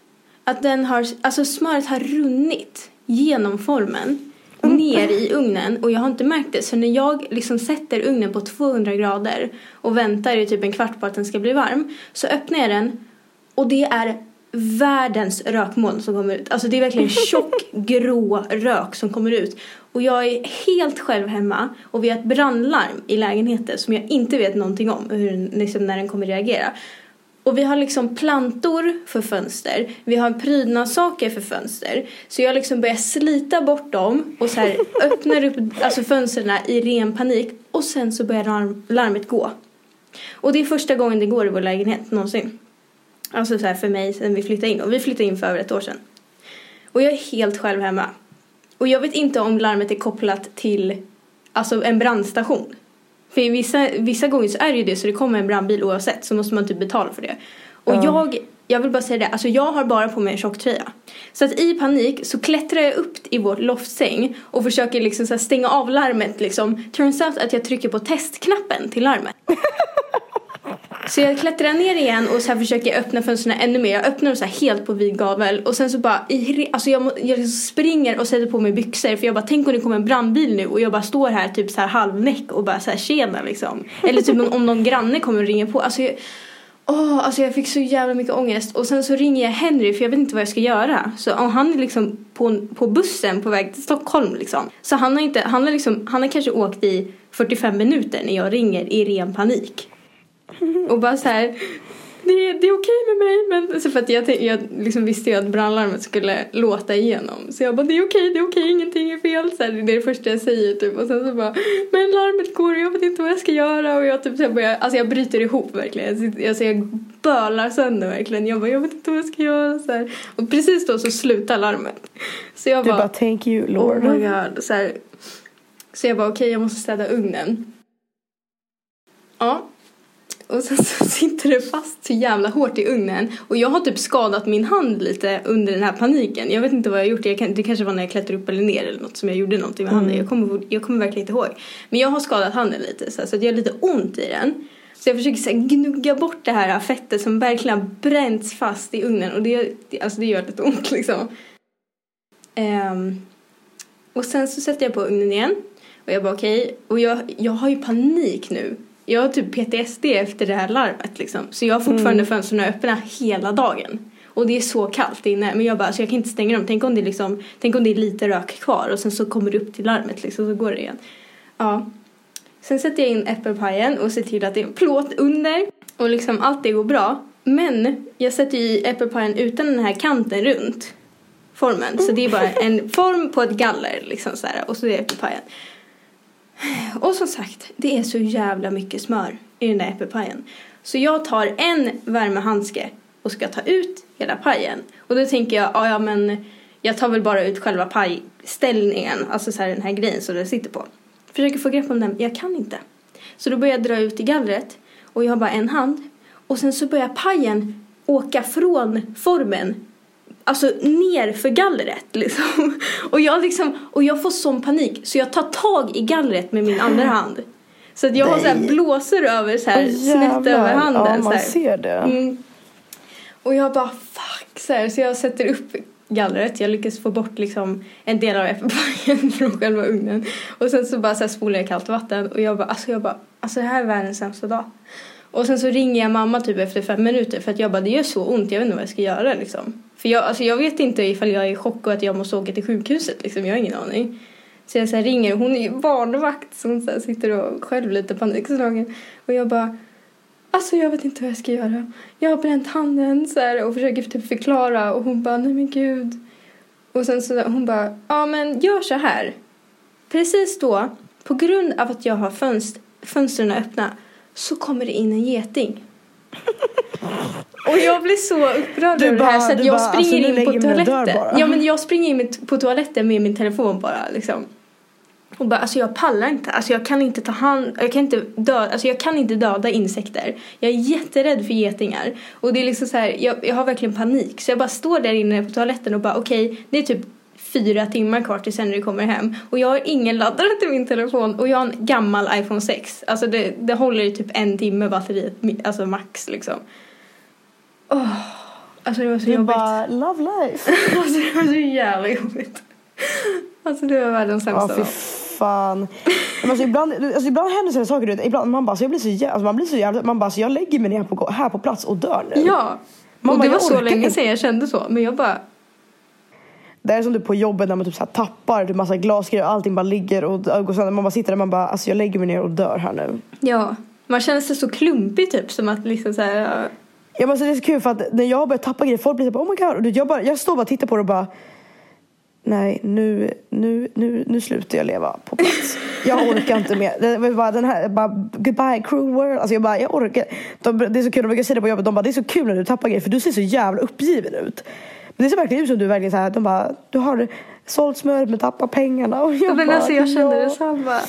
att den har, alltså smöret har runnit genom formen mm. ner i ugnen och jag har inte märkt det så när jag liksom sätter ugnen på 200 grader och väntar i typ en kvart på att den ska bli varm så öppnar jag den och det är världens rökmoln som kommer ut. Alltså det är verkligen tjock grå rök som kommer ut. Och jag är helt själv hemma och vi har ett brandlarm i lägenheten som jag inte vet någonting om hur, liksom, när den kommer reagera. Och vi har liksom plantor för fönster. Vi har prydnadssaker för fönster. Så jag liksom börjar slita bort dem och så här öppnar upp alltså fönstren i ren panik. Och sen så börjar larm, larmet gå. Och det är första gången det går i vår lägenhet någonsin. Alltså så här för mig sen vi flyttade in. Och vi flyttade in för över ett år sedan. Och jag är helt själv hemma. Och jag vet inte om larmet är kopplat till alltså en brandstation. För vissa, vissa gånger så är det ju det så det kommer en brandbil oavsett så måste man typ betala för det. Och mm. jag, jag vill bara säga det, alltså jag har bara på mig en tjocktröja. Så att i panik så klättrar jag upp i vår loftsäng och försöker liksom så stänga av larmet liksom. Turns out att jag trycker på testknappen till larmet. Så jag klättrar ner igen och så här försöker öppna fönstren ännu mer. Jag öppnar dem så helt på vid gavel och sen så bara, alltså jag, jag liksom springer och sätter på mig byxor för jag bara tänk om det kommer en brandbil nu och jag bara står här typ så här halvnäck och bara så här tjena liksom. Eller typ om någon granne kommer och ringer på. Alltså jag, Åh, alltså jag fick så jävla mycket ångest. Och sen så ringer jag Henry för jag vet inte vad jag ska göra. Så och han är liksom på, på bussen på väg till Stockholm liksom. Så han har inte, han har liksom, han har kanske åkt i 45 minuter när jag ringer i ren panik. Och bara så här, det, det är okej med mig men så för att jag, jag liksom visste ju att brandlarmet skulle låta igenom. Så jag bara det är okej, det är okej, ingenting är fel. Så här, det är det första jag säger typ. Och sen så bara men larmet går och jag vet inte vad jag ska göra. Och jag typ så börjar, alltså jag bryter ihop verkligen. Alltså jag bölar sönder verkligen. Jag bara jag vet inte vad jag ska göra. Så här. Och precis då så slutar larmet. Så jag du bara, bara thank you Lord. Oh my god. Så, här. så jag bara okej jag måste städa ugnen. Ja, och sen så sitter det fast så jävla hårt i ugnen. Och jag har typ skadat min hand lite under den här paniken. Jag vet inte vad jag har gjort. Jag kan, det kanske var när jag klättrade upp eller ner eller något som jag gjorde någonting med handen. Jag kommer, jag kommer verkligen inte ihåg. Men jag har skadat handen lite så, här, så att jag har lite ont i den. Så jag försöker så här, gnugga bort det här fettet som verkligen har bränts fast i ugnen. Och det, alltså, det gör lite ont liksom. Um, och sen så sätter jag på ugnen igen. Och jag bara okej. Okay. Och jag, jag har ju panik nu. Jag har typ PTSD efter det här larmet liksom. Så jag har fortfarande mm. fönstren öppna hela dagen. Och det är så kallt inne. Men jag bara, alltså jag kan inte stänga dem. Tänk om det, liksom, tänk om det är lite rök kvar och sen så kommer det upp till larmet liksom, så går det igen. Ja. Sen sätter jag in äppelpajen och ser till att det är en plåt under. Och liksom allt det går bra. Men jag sätter i äppelpajen utan den här kanten runt formen. Så det är bara en form på ett galler liksom så här, och så är det äppelpajen. Och som sagt, det är så jävla mycket smör i den där äppelpajen. Så jag tar en värmehandske och ska ta ut hela pajen. Och då tänker jag, ja men jag tar väl bara ut själva pajställningen, alltså så här den här grejen som den sitter på. Försöker få grepp om den, jag kan inte. Så då börjar jag dra ut i gallret och jag har bara en hand. Och sen så börjar pajen åka från formen alltså ner för gallret liksom. Och jag liksom, och jag får sån panik så jag tar tag i gallret med min andra hand. Så att jag Nej. har så här blåsor över så här oh, snett över handen. Ja, man ser det. Mm. Och jag bara fuck så här, så jag sätter upp gallret. Jag lyckas få bort liksom en del av äppelpajen från själva ugnen. Och sen så bara så här spolar jag kallt vatten och jag bara alltså jag bara alltså det här är världens sämsta dag. Och sen så ringer jag mamma typ efter fem minuter för att jag bara det gör så ont jag vet inte vad jag ska göra liksom. För jag, alltså jag vet inte ifall jag är i chock och att jag måste åka till sjukhuset liksom. Jag har ingen aning. Så jag så ringer, hon är ju barnvakt så hon så sitter och själv lite panikslagen. Och jag bara Alltså jag vet inte vad jag ska göra. Jag har bränt handen så här, och försöker typ förklara och hon bara nej men gud. Och sen så hon bara ja men gör så här. Precis då, på grund av att jag har fönst, fönstren öppna så kommer det in en geting. Och jag blir så upprörd över det här så att jag bara, springer alltså, in på toaletten. Ja men jag springer in på toaletten med min telefon bara liksom. Och bara, alltså jag pallar inte. Alltså jag kan inte ta hand, jag kan inte döda, alltså jag kan inte döda insekter. Jag är jätterädd för getingar. Och det är liksom så här, jag, jag har verkligen panik. Så jag bara står där inne på toaletten och bara okej, okay, det är typ fyra timmar kvar till sen när du kommer hem. Och jag har ingen laddare till min telefon och jag har en gammal iPhone 6. Alltså det, det håller i typ en timme batteriet, alltså max liksom. Oh, alltså det var så du jobbigt. bara, love life. alltså det var så jävla jobbigt. Alltså det var världens sämsta dag. fan. Men alltså, ibland, alltså, ibland händer sådana saker. Du ibland, man bara, så jag blir så jävla, alltså, man blir så jävla, man bara, så jag lägger mig ner på, här på plats och dör nu. Ja. Man och bara, det var så länge sedan jag kände så. Men jag bara, det är som du på jobbet när man typ så här tappar typ massa glasgrejer och allting bara ligger och går sönder. Man bara sitter där och man bara alltså jag lägger mig ner och dör här nu. Ja, man känner sig så klumpig typ som att liksom så här, Ja men alltså, det är så kul för att när jag börjar tappa grejer folk blir så oh my god. Och jag, bara, jag står bara och tittar på det och bara Nej, nu, nu, nu, nu slutar jag leva på plats. Jag orkar inte mer. Var bara den här, bara, goodbye cruel world. Alltså jag bara, jag orkar. De, det är så kul, de brukar säga det på jobbet, de bara, det är så kul när du tappar grejer för du ser så jävla uppgiven ut. Men det ser verkligen ut som du verkligen så här, de bara, du har sålt smöret men tappat pengarna. Och jag men bara, alltså jag kände detsamma.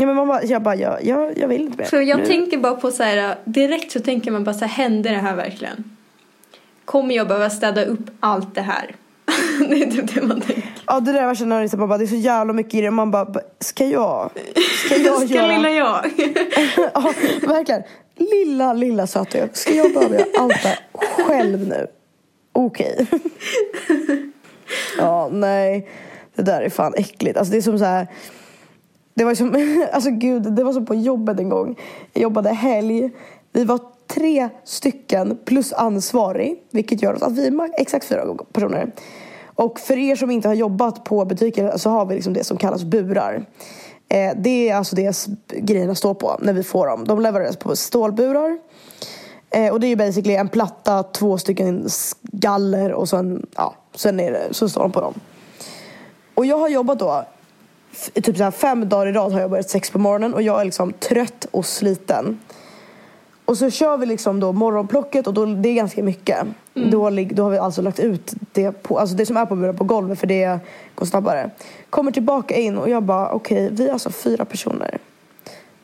Ja men man bara, jag bara, jag, jag, jag vill inte mer. Så jag nu. tänker bara på så här, direkt så tänker man bara så här, hände det här verkligen? Kommer jag behöva städa upp allt det här? det är typ det man tänker. Ja det där värsta när man bara, det är så jävla mycket i det. Man bara, ska jag? Ska jag ska göra? lilla jag? ja verkligen. Lilla, lilla söta jag. Ska jag behöva göra allt det här själv nu? Okej. Okay. ja, nej. Det där är fan äckligt. Alltså det är som så här. Det var som, alltså gud, det var som på jobbet en gång. Jag jobbade helg. Vi var tre stycken plus ansvarig. Vilket gör att vi är exakt fyra personer. Och för er som inte har jobbat på butiker så har vi liksom det som kallas burar. Eh, det är alltså det grejerna står på när vi får dem. De levereras på stålburar. Eh, och det är ju basically en platta, två stycken galler och sen, ja, sen är det, så står de på dem. Och jag har jobbat då, typ så här fem dagar i rad har jag börjat sex på morgonen och jag är liksom trött och sliten. Och så kör vi liksom då morgonplocket och då, det är ganska mycket. Mm. Då, då har vi alltså lagt ut det, på, alltså det som är på buren på golvet för det går snabbare. Kommer tillbaka in och jag bara okej, okay, vi är alltså fyra personer.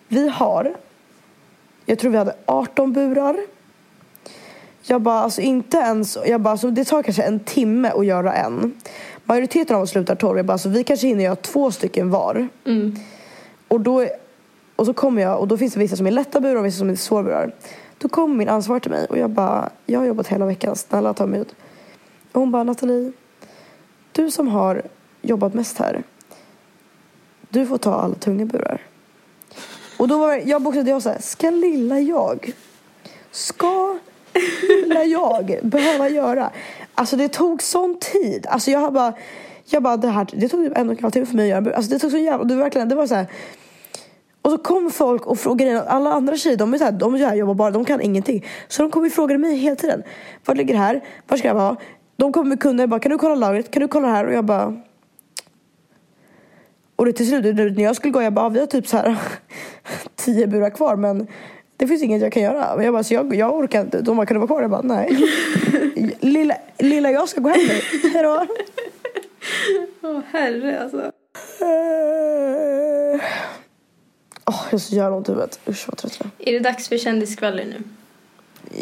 Vi har Jag tror vi hade 18 burar. Jag bara, alltså inte ens, jag bara, alltså, det tar kanske en timme att göra en. Majoriteten av oss slutar 12. Jag bara, alltså, vi kanske hinner göra två stycken var. Mm. Och då, och så kommer jag och då finns det vissa som är lätta burar och vissa som är svåra burar. Då kommer min ansvarig till mig och jag bara, jag har jobbat hela veckan, snälla ta mig ut. Och hon bara, Nathalie, du som har jobbat mest här, du får ta alla tunga burar. Och då var jag bokstavligt jag så här, ska lilla jag, ska lilla jag behöva göra? Alltså det tog sån tid. Alltså jag har bara, jag bara det här, det tog typ en och en halv timme för mig att göra en bur. Alltså det tog så jävla, det var verkligen, det var så här. Och så kom folk och frågade, alla andra tjejer de är så här, de är här, jobbar bara, de kan ingenting. Så de kom och frågade mig hela tiden. Var ligger det här? Var ska jag vara? De kom med kunder jag bara, kan du kolla lagret? Kan du kolla här? Och jag bara, och det till slut, när jag skulle gå, jag bara, vi har typ så här tio burar kvar men det finns inget jag kan göra. Och jag bara, så jag, jag orkar inte. De bara, kan du vara kvar? Jag bara, nej. lilla, lilla jag ska gå hem nu. Hejdå. Åh herre alltså. Eh. Åh, jag har så jävla ont i huvudet. Usch vad trött jag är. Är det dags för kändisskvaller nu?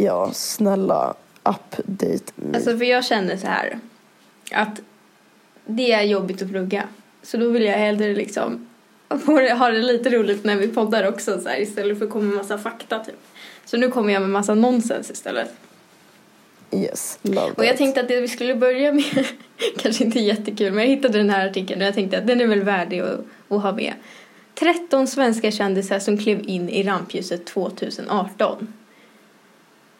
Ja, snälla. Update me. Alltså för jag känner så här. Att det är jobbigt att plugga. Så då vill jag hellre liksom få ha det lite roligt när vi poddar också så här, istället för att komma med massa fakta typ. Så nu kommer jag med massa nonsens istället. yes, love Och jag that. tänkte att det vi skulle börja med, kanske inte jättekul, men jag hittade den här artikeln och jag tänkte att den är väl värdig att, att ha med. 13 svenska kändisar som klev in i rampljuset 2018.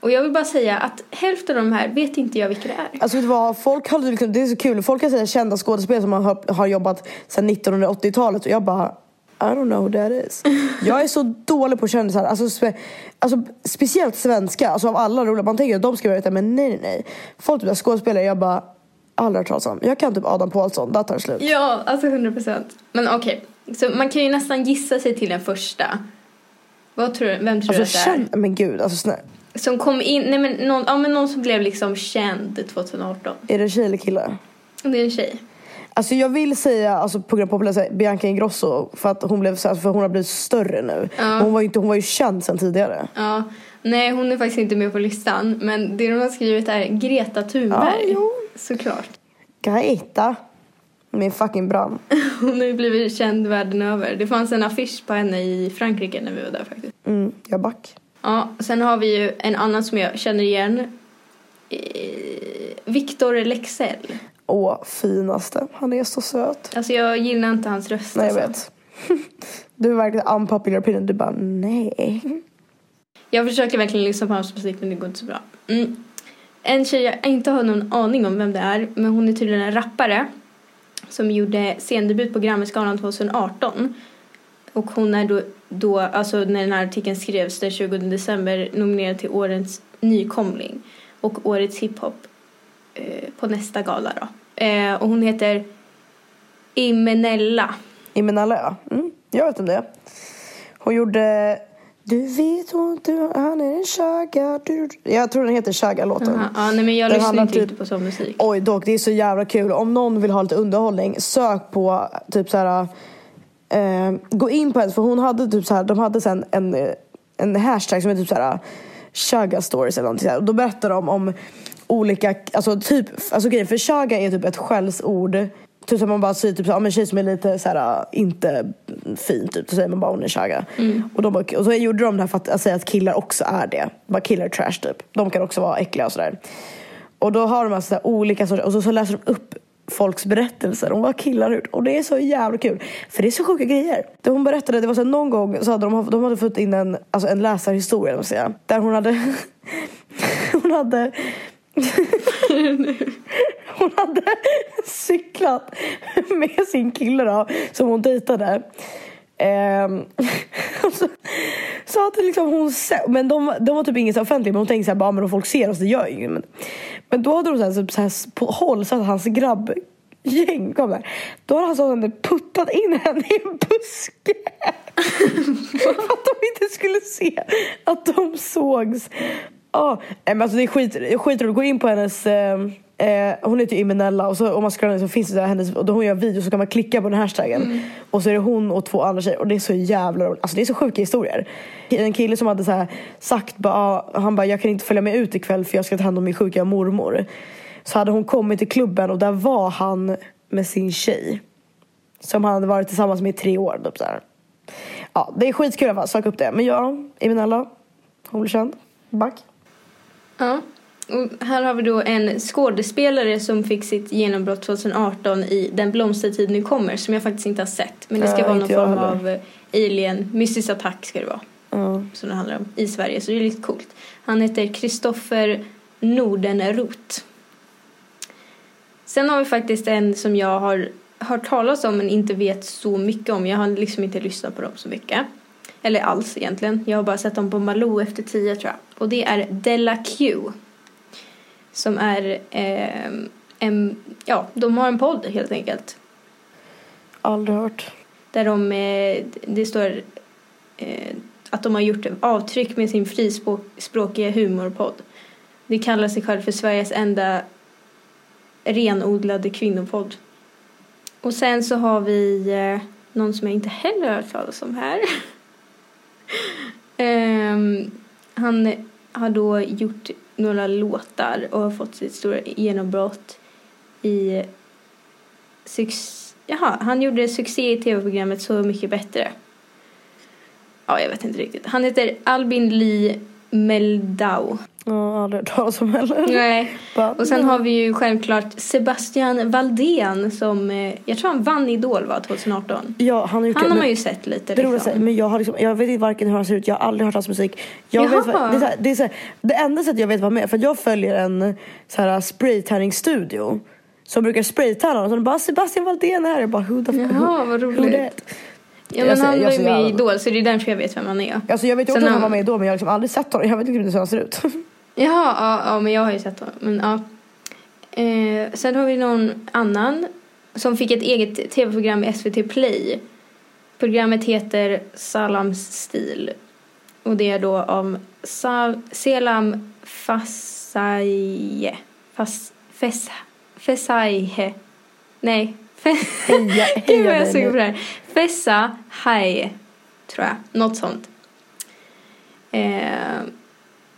Och jag vill bara säga att hälften av de här vet inte jag vilka det är. Alltså vet du vad, folk har det är så kul. Folk kan säga kända skådespelare som har, har jobbat sedan 1980-talet och jag bara I don't know who that is. Jag är så dålig på kändisar. Alltså, spe, alltså speciellt svenska. Alltså av alla roliga. Man tänker att de ska vara ute men nej nej nej. Folk typ skådespelare jag bara aldrig hört talas om. Jag kan typ Adam Pålsson. Där tar det slut. Ja, alltså 100 procent. Men okej, så man kan ju nästan gissa sig till den första. Vad tror du, vem tror Alltså du att det är? men gud alltså snälla. Som kom in, nej men någon, ja, men någon som blev liksom känd 2018. Är det tjej eller kille? Det är en tjej. Alltså jag vill säga, alltså på grund av popularitet, Bianca Ingrosso för att hon blev för hon har blivit större nu. Ja. Hon var ju inte, hon var ju känd sedan tidigare. Ja, nej hon är faktiskt inte med på listan. Men det de har skrivit är Greta Thunberg. Ja. Såklart. Greta. Min fucking bram. Hon har ju blivit känd världen över. Det fanns en affisch på henne i Frankrike när vi var där faktiskt. Mm, jag back. Ja, sen har vi ju en annan som jag känner igen. Eh, Victor Lexell. Åh, finaste. Han är så söt. Alltså jag gillar inte hans röst. Nej, jag alltså. vet. Du är verkligen unpopular opinion. Du bara, nej. Jag försöker verkligen lyssna på hans musik men det går inte så bra. Mm. En tjej jag inte har någon aning om vem det är men hon är tydligen en rappare som gjorde scendebut på Grammisgalan 2018. Och hon är då, då, alltså när den här artikeln skrevs den 20 december nominerad till årets nykomling och årets hiphop eh, på nästa gala då. Eh, och hon heter Imenella. Imenalla, ja. Mm, jag vet om det. Hon gjorde... Du vet hon, du, han är en. Du, du. Jag tror den heter Chaga-låten. Aha, ja, nej men jag Den lyssnar inte typ- riktigt på sån musik. Oj dock, det är så jävla kul. Om någon vill ha lite underhållning, sök på typ så här. Eh, gå in på hennes, för hon hade typ så här, de hade sen en, en, hashtag som är typ så här Chaga stories eller någonting så här. Och då berättar de om olika, alltså typ, alltså grejen för Chaga är typ ett skällsord. Typ som man bara säger typ så men tjej som är lite så här inte fin typ, så säger man bara hon är Chaga. Och, de bara, och så gjorde de det här för att, att säga att killar också är det. Bara killar trash typ. De kan också vara äckliga och sådär. Och då har de alltså så här olika sorter, och så, så läser de upp folks berättelser om vad killar har gjort. Och det är så jävla kul. För det är så sjuka grejer. Det hon berättade, det var så här, någon gång så hade de, de hade fått in en, alltså en läsarhistoria, säga, där hon hade hon hade hon hade cyklat med sin kille då, som hon dejtade. Ehm, så, så hade liksom hon se- men de, de var typ inget offentligt men hon tänkte såhär, bara men om folk ser oss det gör ju. Men, men då hade de så här, så, så här, på håll så att hans grabbgäng kom där. Då hade han så hade puttat in henne i en buske. För att de inte skulle se att de sågs. Ja, nej, men alltså det är skit, skitroligt. Gå in på hennes, eh, Eh, hon heter Imenella och så om man scrollar så finns det där hennes, och då hon gör videos så kan man klicka på den hashtaggen. Mm. Och så är det hon och två andra tjejer och det är så jävla roligt. Alltså det är så sjuka historier. En kille som hade så här sagt, bara, ah, han bara jag kan inte följa med ut ikväll för jag ska ta hand om min sjuka mormor. Så hade hon kommit till klubben och där var han med sin tjej. Som han hade varit tillsammans med i tre år. Typ så här. Ja, det är skitkul i alla fall, sök upp det. Men ja, Imenella, hon blir känd. Back. Ja. Och här har vi då en skådespelare som fick sitt genombrott 2018 i Den blomstertid nu kommer som jag faktiskt inte har sett. Men det ska Ja, vara någon form av eh, alien, mystisk attack ska det vara. Ja. Som det handlar om i Sverige så det är lite coolt. Han heter Kristoffer Nordenroth. Sen har vi faktiskt en som jag har hört talas om men inte vet så mycket om. Jag har liksom inte lyssnat på dem så mycket. Eller alls egentligen. Jag har bara sett dem på Malou efter tio tror jag. Och det är Della Q. Som är eh, en, ja, de har en podd helt enkelt. Aldrig hört. Där de, eh, det står eh, att de har gjort avtryck med sin frispråkiga humorpodd. De kallar sig själv för Sveriges enda renodlade kvinnopodd. Och sen så har vi eh, någon som jag inte heller har hört talas om här. um, han har då gjort några låtar och har fått sitt stora genombrott i Suc- Jaha, han gjorde succé i tv-programmet Så mycket bättre. Ja, jag vet inte riktigt. Han heter Albin Lee Meldau. Ja, aldrig hört talas om heller. Nej. Och sen har vi ju självklart Sebastian Valdén som, eh, jag tror han vann Idol va, 2018. Ja, han har gjort Han det. har man ju sett lite Det liksom. men jag, har liksom, jag vet inte varken hur han ser ut, jag har aldrig hört hans musik. Jag Jaha. vet, vad- det, är så här, det, är så här, det enda sättet jag vet vad med, för att jag följer en så här spraytärningsstudio som brukar spraytärna och så bara Sebastian Valdén är här. Jag bara who the f- Jaha, vad roligt. Ja men ser- han var ju med i Idol så det är därför jag vet vem han är. Alltså jag vet ju också att han- han var med då men jag har liksom aldrig sett honom. Jag vet inte hur han ser ut. Jaha, ja, ja men jag har ju sett honom. Men, ja. eh, sen har vi någon annan som fick ett eget tv-program i SVT Play. Programmet heter Salams stil. Och det är då om Sal- Selam Fasaye. Fas, fes, Fesaye. Nej. Heja, Gud vad jag suger på det här. Fessa Haye, tror jag. Något sånt. Eh,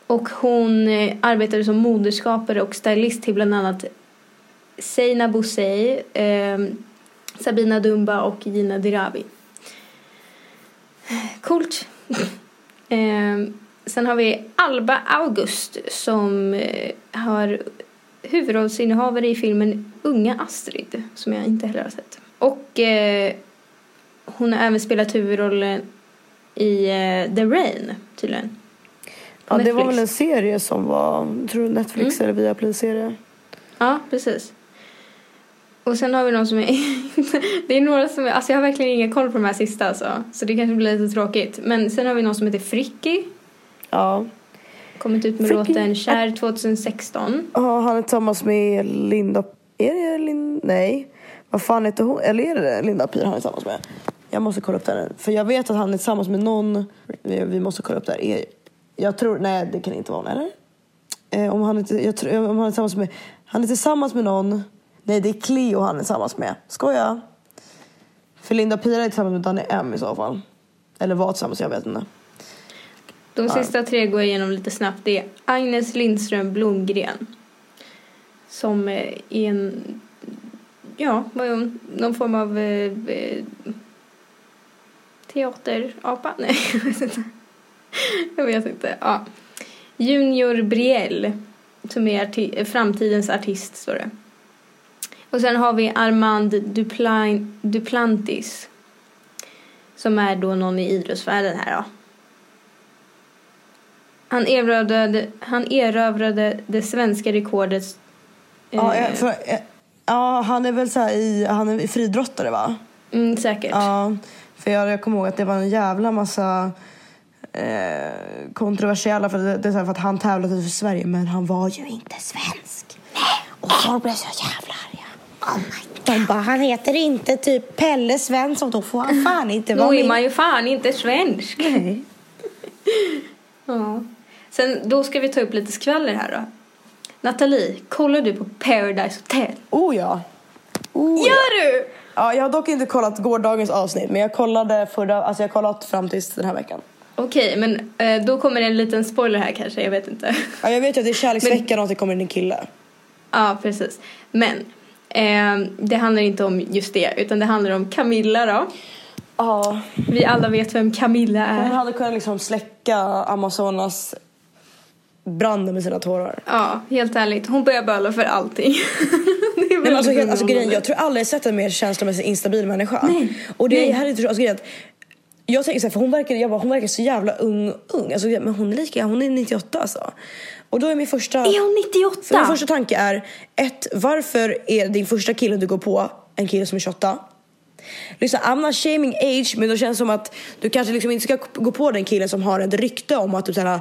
och hon eh, arbetade som moderskapare och stylist till bland annat Seina Bosei, eh, Sabina Dumba och Gina Dirawi. Coolt. eh, sen har vi Alba August som eh, har huvudrollsinnehavare i filmen Unga Astrid som jag inte heller har sett. Och eh, hon har även spelat huvudrollen i eh, The Rain tydligen. Ja, det var väl en serie som var, tror Netflix eller Viaplay-serie. Ja, precis. Och sen har vi någon som är... det är några som är... Alltså jag har verkligen ingen koll på de här sista alltså. Så det kanske blir lite tråkigt. Men sen har vi någon som heter Fricky. Ja. Kommit ut med Fricky. låten Kär 2016. ja, han är tillsammans med Linda, är det Linda? Nej. Vad fan heter hon? Eller är det Linda Pyr han är tillsammans med? Jag måste kolla upp det här. För jag vet att han är tillsammans med någon. Vi, vi måste kolla upp det här. Jag tror, nej det kan inte vara hon, eller? Eh, om, han är, jag tror, om han är tillsammans med, han är tillsammans med någon. Nej det är Cleo han är tillsammans med. Skoja. För Linda Pira är tillsammans med Danny M i så fall. Eller var tillsammans, jag vet inte. De sista tre går jag igenom lite snabbt. Det är Agnes Lindström Blomgren. Som eh, är en... Ja? Någon form av... Eh, eh, teaterapa? Nej, jag vet inte. Jag vet inte. Ja. Junior Briell. Som är arti- framtidens artist, står det. Och sen har vi Armand Duplan- Duplantis. Som är då någon i idrottsvärlden här då. Han erövrade, han erövrade det svenska rekordet. Ja, eh, för, eh, ja han är väl så i, han är friidrottare va? mm, säkert. Ja, för jag, jag kommer ihåg att det var en jävla massa eh, kontroversiella för, det, det är så här för att han tävlade för Sverige men han var ju inte svensk. Och folk blev så jävla arga. Oh De bara, han heter inte typ Pelle Svensson, då får han fan inte vara Då är med. man ju fan inte svensk. Nej. Ja. Sen då ska vi ta upp lite skvaller här då. Nathalie, kollar du på Paradise Hotel? Oh ja. Oh, ja. Gör du? ja. Jag har dock inte kollat gårdagens avsnitt men jag kollade förra, alltså jag kollat fram tills den här veckan. Okej, men eh, då kommer det en liten spoiler här kanske, jag vet inte. Ja, jag vet ju att det är kärleksveckan och att det kommer in en kille. Ja, precis. Men eh, det handlar inte om just det, utan det handlar om Camilla då. Ja. Vi alla vet vem Camilla Hon är. hade kunnat liksom släcka Amazonas branden med sina tårar. Ja, helt ärligt. Hon börjar böla för allting. är Nej, men alltså, helt, alltså, grejen, jag tror aldrig jag sett en mer känslomässigt instabil människa. Nej, Och det nej. är här inte alltså, grejen, att jag tänker såhär, för hon verkar, jag bara, hon verkar så jävla ung, ung. Alltså, men hon är lika, hon är 98 alltså. Och då är min första, Är hon 98? för min första tanke är, ett, varför är din första kille du går på en kille som är 28? Liksom, I'm not shaming age, men det känns som att du kanske liksom inte ska gå på den killen som har ett rykte om att typ såhär,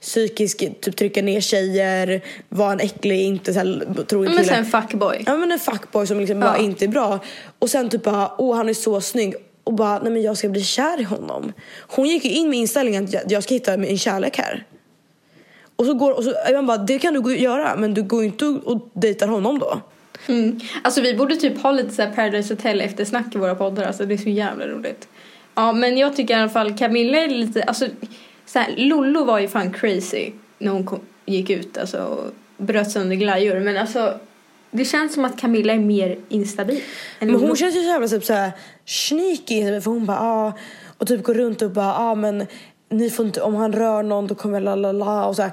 psykisk, typ trycka ner tjejer, vara en äcklig, inte såhär, trogen Men kille. sen fuckboy. Ja men en fuckboy som liksom bara Ja. inte är bra. Och sen typ bara, åh han är så snygg. Och bara, nej men jag ska bli kär i honom. Hon gick ju in med inställningen att jag, ska hitta min kärlek här. Och så går, och så, man bara, det kan du göra men du går ju inte och, och dejtar honom då. Mm. Alltså vi borde typ ha lite så här Paradise Hotel eftersnack i våra poddar. Alltså det är så jävla roligt. Ja men jag tycker i alla fall Camilla är lite, alltså så här, Lollo var ju fan crazy när hon kom, gick ut alltså och bröt sönder glajjor. Men alltså det känns som att Camilla är mer instabil. Men Lollo. hon känns ju så jävla typ såhär sneaky för hon bara, ah, och typ går runt och bara, ah men ni får inte, om han rör någon då kommer la la la och så här.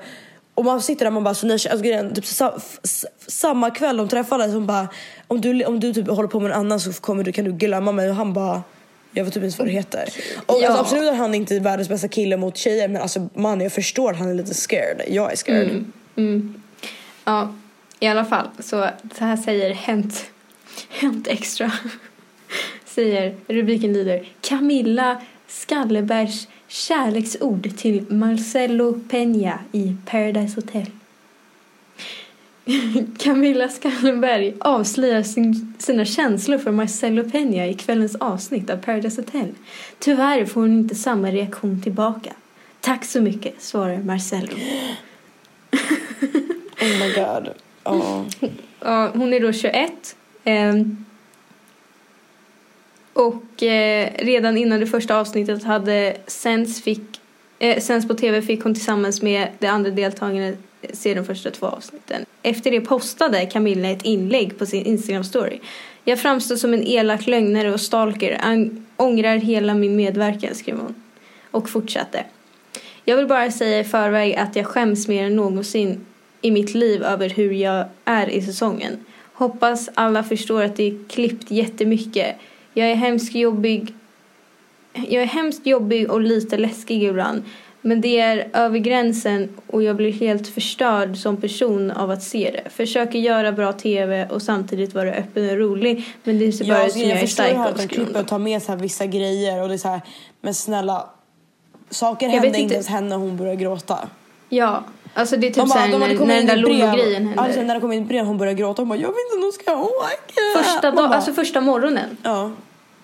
Och man sitter där och man bara, så ni, alltså, grejen, typ, sa, s- samma kväll de träffades hon bara, om du, om du typ håller på med en annan så kommer du, kan du glömma mig och han bara jag vet typ inte vad det heter. Och Ja. alltså, absolut att han inte är världens bästa kille mot tjejer men alltså man jag förstår att han är lite scared. Jag är scared. Mm. Ja, i alla fall. Så, så här säger Hänt, Hänt Extra. säger, rubriken lyder Camilla Skallebergs kärleksord till Marcelo Peña i Paradise Hotel. Camilla Skallenberg avslöjar sin, sina känslor för Marcelo Peña i kvällens avsnitt av Paradise Hotel. Tyvärr får hon inte samma reaktion tillbaka. Tack så mycket, svarar Marcelo. Oh my god. Ja. Ja, hon är då 21. Ehm, och eh, redan innan det första avsnittet hade Sens, fick, eh, på tv fick hon tillsammans med de andra deltagarna se de första två avsnitten. Efter det postade Camilla ett inlägg på sin Instagram-story. Jag framstår som en elak lögnare och stalker. An- ångrar hela min medverkan, skrev hon. Och fortsatte. Jag vill bara säga i förväg att jag skäms mer än någonsin i mitt liv över hur jag är i säsongen. Hoppas alla förstår att det är klippt jättemycket. Jag är hemskt jobbig. Jag är hemskt jobbig och lite läskig ibland. Men det är över gränsen och jag blir helt förstörd som person av att se det. Försöker göra bra TV och samtidigt vara öppen och rolig. Men det ser bara Jag, ut som jag, jag är förstår att skriver hon klipper då. och tar med så vissa grejer och det är så här, men snälla. Saker Jag hände inte. ens henne och hon började gråta. Ja, alltså det är typ De såhär de när, när den där i. Lollo-grejen Alltså, händer. när det kom in ett brev hon började gråta. Hon bara, jag vet inte om de ska åka. Första, dag, bara, alltså första morgonen. Ja,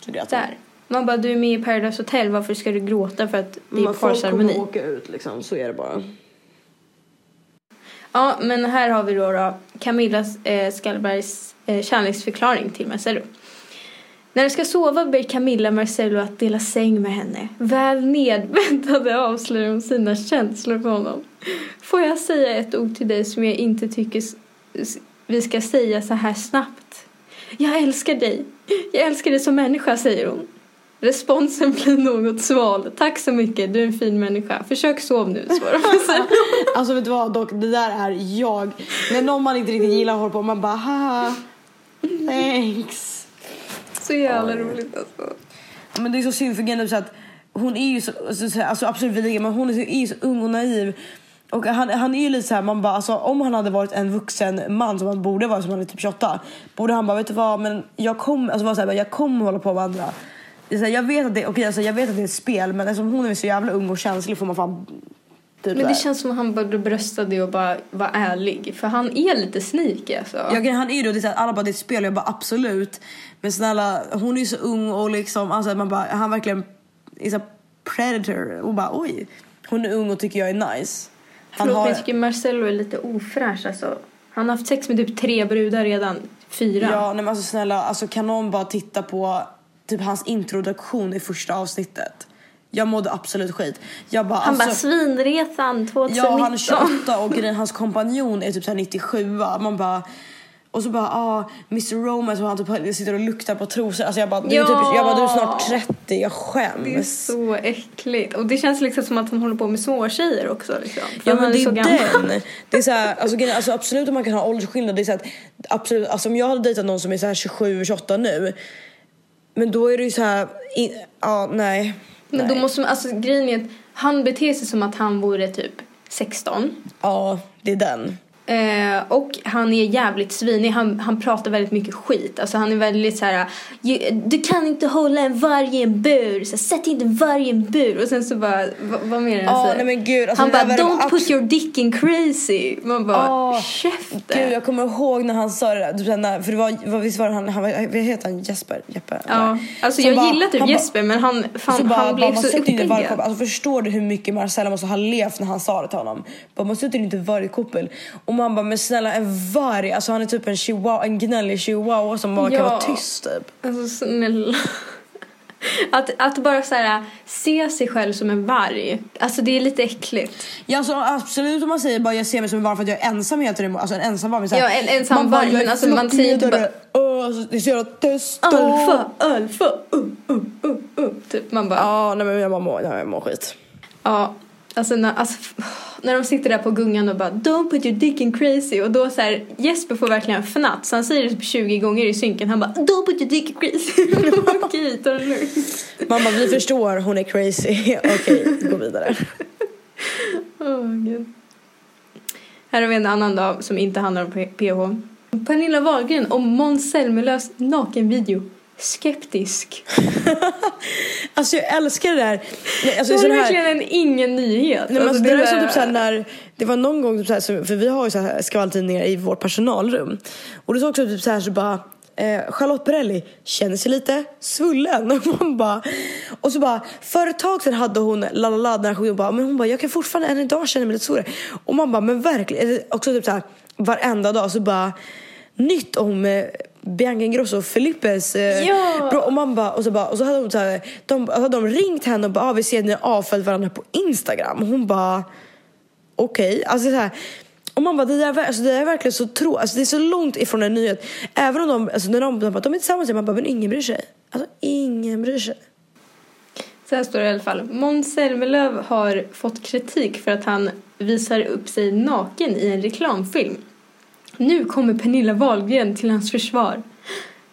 så grät hon. Där. Man bara, du är med i Paradise Hotel, varför ska du gråta för att det är Men folk parceremoni? kommer åka ut liksom, så är det bara. Ja, men här har vi då, då Camilla eh, Skallbergs eh, kärleksförklaring till Marcello. När de ska sova ber Camilla Marcello att dela säng med henne. Väl nedbäddade avslöjar hon sina känslor för honom. Får jag säga ett ord till dig som jag inte tycker vi ska säga så här snabbt? Jag älskar dig. Jag älskar dig som människa, säger hon. Responsen blir något sval. Tack så mycket, du är en fin människa. Försök sov nu, svarar Marcello. Alltså vet du vad dock, det där är jag. När någon man inte riktigt gillar håller på, man bara haha. Thanks. Så jävla roligt alltså. Men det är så synd för grejen att hon är ju så, så, så alltså absolut vi ligger, men hon är, så, är ju så ung och naiv. Och han, han är ju lite så här, man bara, alltså, om han hade varit en vuxen man som han borde vara, som han är typ 28. Borde han bara, vet du vad, men jag kommer, alltså, vara så här, jag kommer hålla på med andra. Det är så här, jag, vet att det, okay, alltså, jag vet att det är ett spel men eftersom hon är så jävla ung och känslig får man fan typ Men det här. känns som att han borde brösta det och bara vara ärlig. För han är lite sneaky alltså. Ja, han är ju då, det är så här, alla bara det är ett spel, jag bara absolut. Men snälla, hon är ju så ung och liksom, alltså man bara, han verkligen är så predator och bara oj. Hon är ung och tycker jag är nice. Han Förlåt, men har, jag tycker Marcello är lite ofräsch alltså. Han har haft sex med typ tre brudar redan. Fyra. Ja, nej men alltså snälla, alltså kan någon bara titta på typ hans introduktion i första avsnittet? Jag mådde absolut skit. Jag bara, Han bara alltså, svinresan 2019. Ja, han är 28 och grejen, hans kompanjon är typ så här 97. Man bara... Och så bara, ah, Mr Romance och han typ sitter och luktar på trosor. Alltså jag bara, du, är Ja. typ, jag bara, du är snart 30, jag Det är skäms. så äckligt. Och det känns liksom som att han håller på med småtjejer också. Liksom. Ja men det är gammal. den. Det är så här, alltså, alltså absolut om man kan ha åldersskillnad. Det är så här, att absolut, alltså om jag hade dejtat någon som är så här 27, 28 nu. Men då är det ju så här, i, ja nej. Men då måste man, alltså grejen är att han beter sig som att han vore typ 16. Ja, det är den. Eh, och han är jävligt svinig. Han, han pratar väldigt mycket skit. Alltså han är väldigt så här. "Ju- Du kan inte hålla en varg i en bur. Så, här, Sätt inte varg i en bur. Och sen så bara, vad, vad menar han säger? nej men gud. Alltså, han bara, don't put your dick in crazy. Man bara, Ja, käften. Gud, jag kommer ihåg när han sa det där. Så För det var, vad- visst var det han, han vad heter han? Jesper? Jeppe? Ja, alltså Som jag bara- gillar typ han Jesper men han, fan, så bara, han blev bara, man så vargkoppel. Alltså förstår du hur mycket Marcella måste ha levt när han sa det till honom? Bara, man sätter inte vargkoppel. Och man bara, men snälla en varg, alltså han är typ en chihuahua, en gnällig chihuahua som bara kan Ja. vara tyst typ. Alltså snälla. Att, att bara så här, se sig själv som en varg. Alltså det är lite äckligt. Ja alltså absolut om man säger bara jag ser mig som en varg för att jag är ensam hela tiden. Alltså en ensam varg. men så här, Ja, en ensam man bara, varg, men alltså, man säger inte flockledare. Åh, alltså, det är så jävla tyst. Alfa, alfa, uh, uh, uh, uh. Typ man bara, Ja, nej men jag bara mår, jag mår skit. ja. Alltså när, alltså när de sitter där på gungan och bara Don't put your dick in crazy och då så här Jesper får verkligen fnatt så han säger det typ 20 gånger i synken han bara Don't put your dick in crazy Okej, ta det lugnt bara, vi förstår, hon är crazy. Okej, gå vidare. Åh, Gud. Här har vi en annan dag som inte handlar om PH. Pernilla Wahlgren om Måns Zelmerlöws nakenvideo. Skeptisk. Alltså jag älskar det där. Nej, Alltså, Det var här, verkligen en ingen nyhet. Nej, men alltså, det det, är som typ såhär när, det var någon gång typ såhär, så- för vi har ju så här skvalltidningar i vårt personalrum. Och det såg också typ såhär så bara eh, Charlotte Perrelli känner sig lite svullen. Och, man bara, och så bara för ett tag sedan hade hon la la la den här och bara, men hon bara jag kan fortfarande än idag känna mig lite svullen. Och man bara men verkligen, också typ såhär varenda dag så bara nytt om eh, Bianca Ingrosso och Filippes eh, Ja. bro, och man bara, och så bara, och så hade de, så här, de, hade de ringt henne och bara, ah, vi ser att ni har avföljt varandra på Instagram. Och hon bara, okej. Alltså så här, och man bara, det där, alltså, det där är verkligen så tro, alltså det är så långt ifrån en nyhet. Även om de, alltså när de, de, bara, de är tillsammans, man bara, men ingen bryr sig. Alltså ingen bryr sig. Så här står det i alla fall. Måns Zelmerlöw har fått kritik för att han visar upp sig naken i en reklamfilm. Nu kommer Pernilla Wahlgren till hans försvar.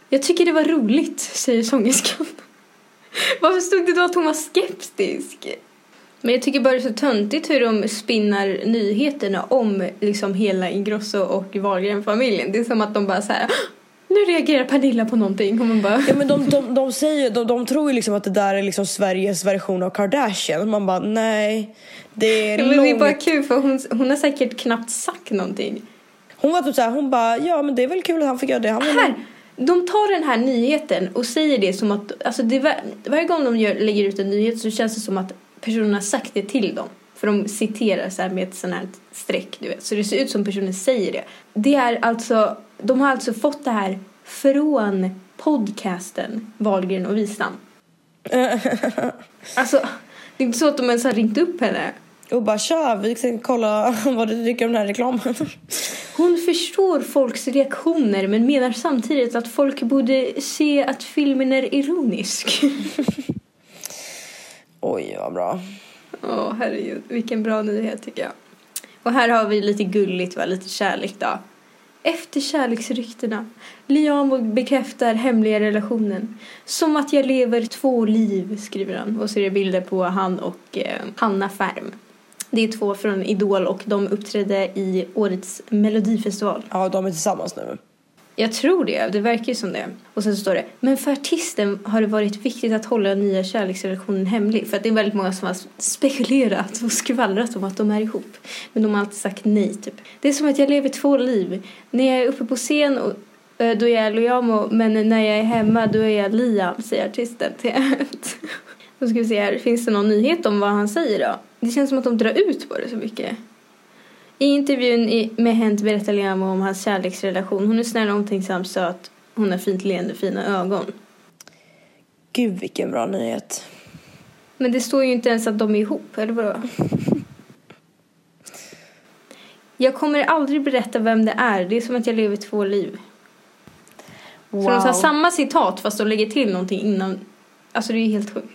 Jag tycker det var roligt, säger sångerskan. Varför stod det då att hon var skeptisk? Men jag tycker bara det är så töntigt hur de spinnar nyheterna om liksom hela Ingrosso och Wahlgren-familjen. Det är som att de bara så här. Nu reagerar Pernilla på någonting och man bara. Ja, men de, de, de, säger, de, de tror ju liksom att det där är liksom Sveriges version av Kardashian. Man bara, nej. Det är Ja, men det är bara kul för hon, hon har säkert knappt sagt någonting. Hon var typ såhär, hon bara, ja men det är väl kul att han fick göra det. Han vill- Här! De tar den här nyheten och säger det som att, alltså det, var- varje gång de gör, lägger ut en nyhet så känns det som att personen har sagt det till dem. För de citerar så här med ett sånt här streck, du vet. Så det ser ut som personen säger det. Det är alltså, de har alltså fått det här från podcasten Wahlgren och Wistam. Alltså, det är inte så att de ens har ringt upp henne. Och bara tja, vi ska kolla vad du tycker om den här reklamen. Hon förstår folks reaktioner men menar samtidigt att folk borde se att filmen är ironisk. Oj, vad bra. Åh herregud, vilken bra nyhet tycker jag. Och här har vi lite gulligt, va? lite kärlek då. Efter kärleksryktena. Liamo bekräftar hemliga relationen. Som att jag lever två liv, skriver han. Och så är det bilder på han och eh, Hanna Färm. Det är två från Idol och de uppträdde i årets melodifestival. Ja, de är tillsammans nu. Jag tror det, det verkar ju som det. Och sen så står det, men för artisten har det varit viktigt att hålla den nya kärleksrelationen hemlig. För att det är väldigt många som har spekulerat och skvallrat om att de är ihop. Men de har alltid sagt nej typ. Det är som att jag lever två liv. När jag är uppe på scen och, eh, då är jag Liamo, men när jag är hemma då är jag Liam, säger artisten till. Då ska vi se här, finns det någon nyhet om vad han säger då? Det känns som att de drar ut på det så mycket. I intervjun med Hänt berättar Liamo om hans kärleksrelation. Hon är snäll, omtänksam, söt. Hon har fint leende, fina ögon. Gud vilken bra nyhet. Men det står ju inte ens att de är ihop, eller vadå? Jag kommer aldrig berätta vem det är. Det är som att jag lever två liv. Wow. Så de tar samma citat fast de lägger till någonting innan. Alltså det är helt sjukt.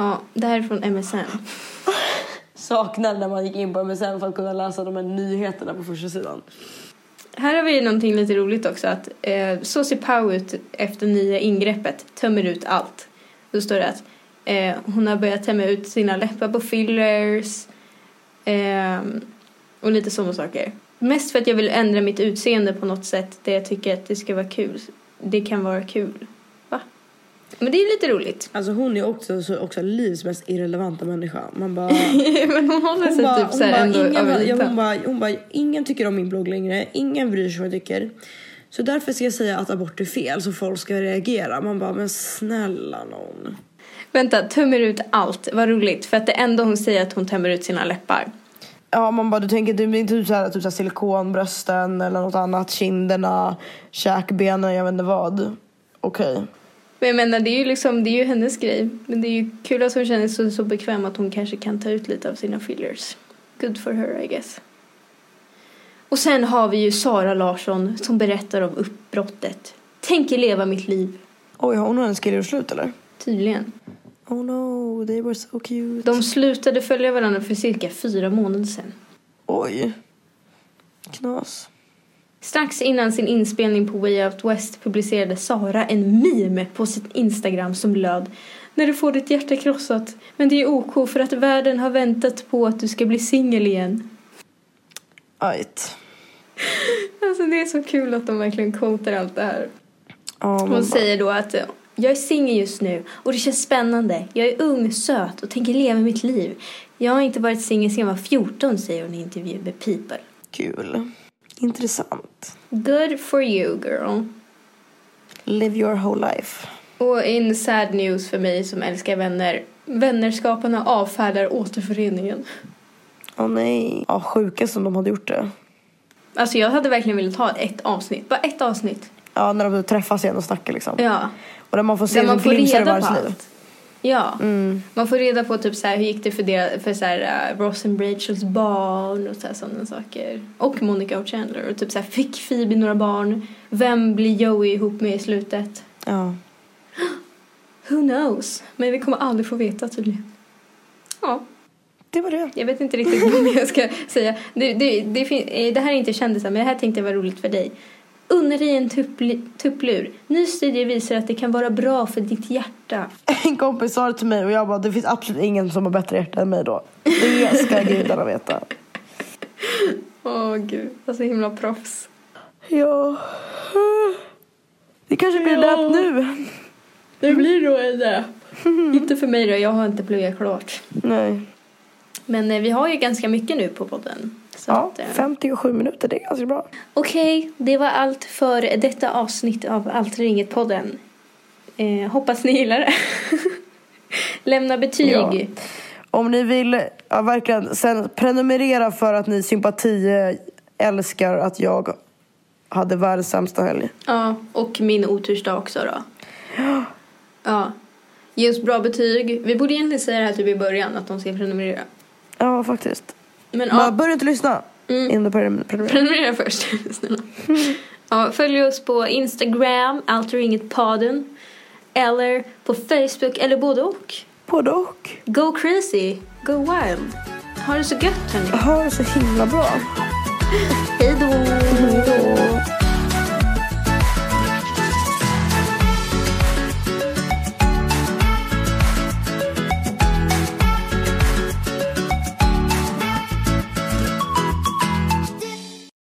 Ja, det här är från MSN. Saknade när man gick in på MSN för att kunna läsa de här nyheterna på första sidan. Här har vi någonting lite roligt också. Att eh, så ser Pau ut efter nya ingreppet. Tömmer ut allt. Då står det att eh, hon har börjat tömma ut sina läppar på fillers. Eh, och lite sådana saker. Mest för att jag vill ändra mitt utseende på något sätt. Där jag tycker att det ska vara kul. Det kan vara kul. Men det är lite roligt. Alltså hon är också, så, också livs mest irrelevanta människa. Man bara... Men hon håller Hon sig bara, typ hon så här bara, ändå ingen, över ja, hon, bara, hon bara, ingen tycker om min blogg längre, ingen bryr sig vad jag tycker. Så därför ska jag säga att abort är fel så folk ska reagera. Man bara, men snälla någon. Vänta, tömmer ut allt. Vad roligt. För att det enda hon säger är att hon tömmer ut sina läppar. Ja, man bara, du tänker är inte typ så här, typ så här silikonbrösten eller något annat, kinderna, käkbenen, jag vet inte vad. Okej. Men jag menar, det är ju liksom, det är ju hennes grej. Men det är ju kul att hon känner sig så bekväm att hon kanske kan ta ut lite av sina fillers. Good for her, I guess. Och sen har vi ju Sara Larsson som berättar om uppbrottet. Tänker leva mitt liv. Oj, har hon och hennes kille slut eller? Tydligen. Oh no, they were so cute. De slutade följa varandra för cirka fyra månader sedan. Oj. Knas. Strax innan sin inspelning på Way Out West publicerade Sara en meme på sitt Instagram som löd När du får ditt hjärta krossat, men det är OK för att världen har väntat på att du ska bli singel igen. Ajt. Alltså det är så kul att de verkligen quotar allt det här. Man Hon säger då att jag är singel just nu och det känns spännande. Jag är ung, söt och tänker leva mitt liv. Jag har inte varit singel sedan jag var 14 säger hon i intervju med People. kul. Intressant. Good for you girl. Live your whole life. Och in sad news för mig som älskar vänner. Vännerskaparna avfärdar återföreningen. Åh nej. Ja, sjukast om de hade gjort det. Alltså jag hade verkligen velat ha ett avsnitt. Bara ett avsnitt. Ja, när de träffas igen och snackar liksom. Ja. Och där man får se Där man får reda på allt. Ja. Mm. Man får reda på typ så här, hur gick det för, deras, för så här, uh, Ross and Rachels barn och så här, sådana saker. Och Monica och Chandler. Och typ så här, fick Phoebe några barn? Vem blir Joey ihop med i slutet? Ja. Who knows? Men vi kommer aldrig få veta tydligen. Ja. Det var det. Jag vet inte riktigt vad jag ska säga. Det, det, det, eh, det här är inte kändisar, men det här tänkte jag var roligt för dig. Unna dig en tupplur. Ny studie visar att det kan vara bra för ditt hjärta. En kompis sa det till mig och jag bara, det finns absolut ingen som har bättre hjärta än mig då. Det ska gudarna veta. Åh gud, alltså himla proffs. Ja. Det kanske blir Ja. nu. Det blir nog en det. inte för mig då, jag har inte pluggat klart. Nej. Men eh, vi har ju ganska mycket nu på podden. Ja, att, eh, 57 minuter, det är ganska bra. Okej, det var allt för detta avsnitt av Allt eller inget-podden. Eh, hoppas ni gillar det. Lämna betyg. Ja. Om ni vill, ja, verkligen, sen prenumerera för att ni sympati älskar att jag hade världens sämsta helg. Ja, och min otursdag också då. Ja. Ge oss bra betyg. Vi borde egentligen säga det här typ i början, att de ska prenumerera. Ja, faktiskt. Men Bara ja, börja inte lyssna Mm. innan du prenumer- prenumererar. prenumerera först, snälla. Ja, följ oss på Instagram, Allt eller på Facebook, eller både och. Både och. Go crazy, go wild. Ha det så gött hörni. Ha det så himla bra. Hej då.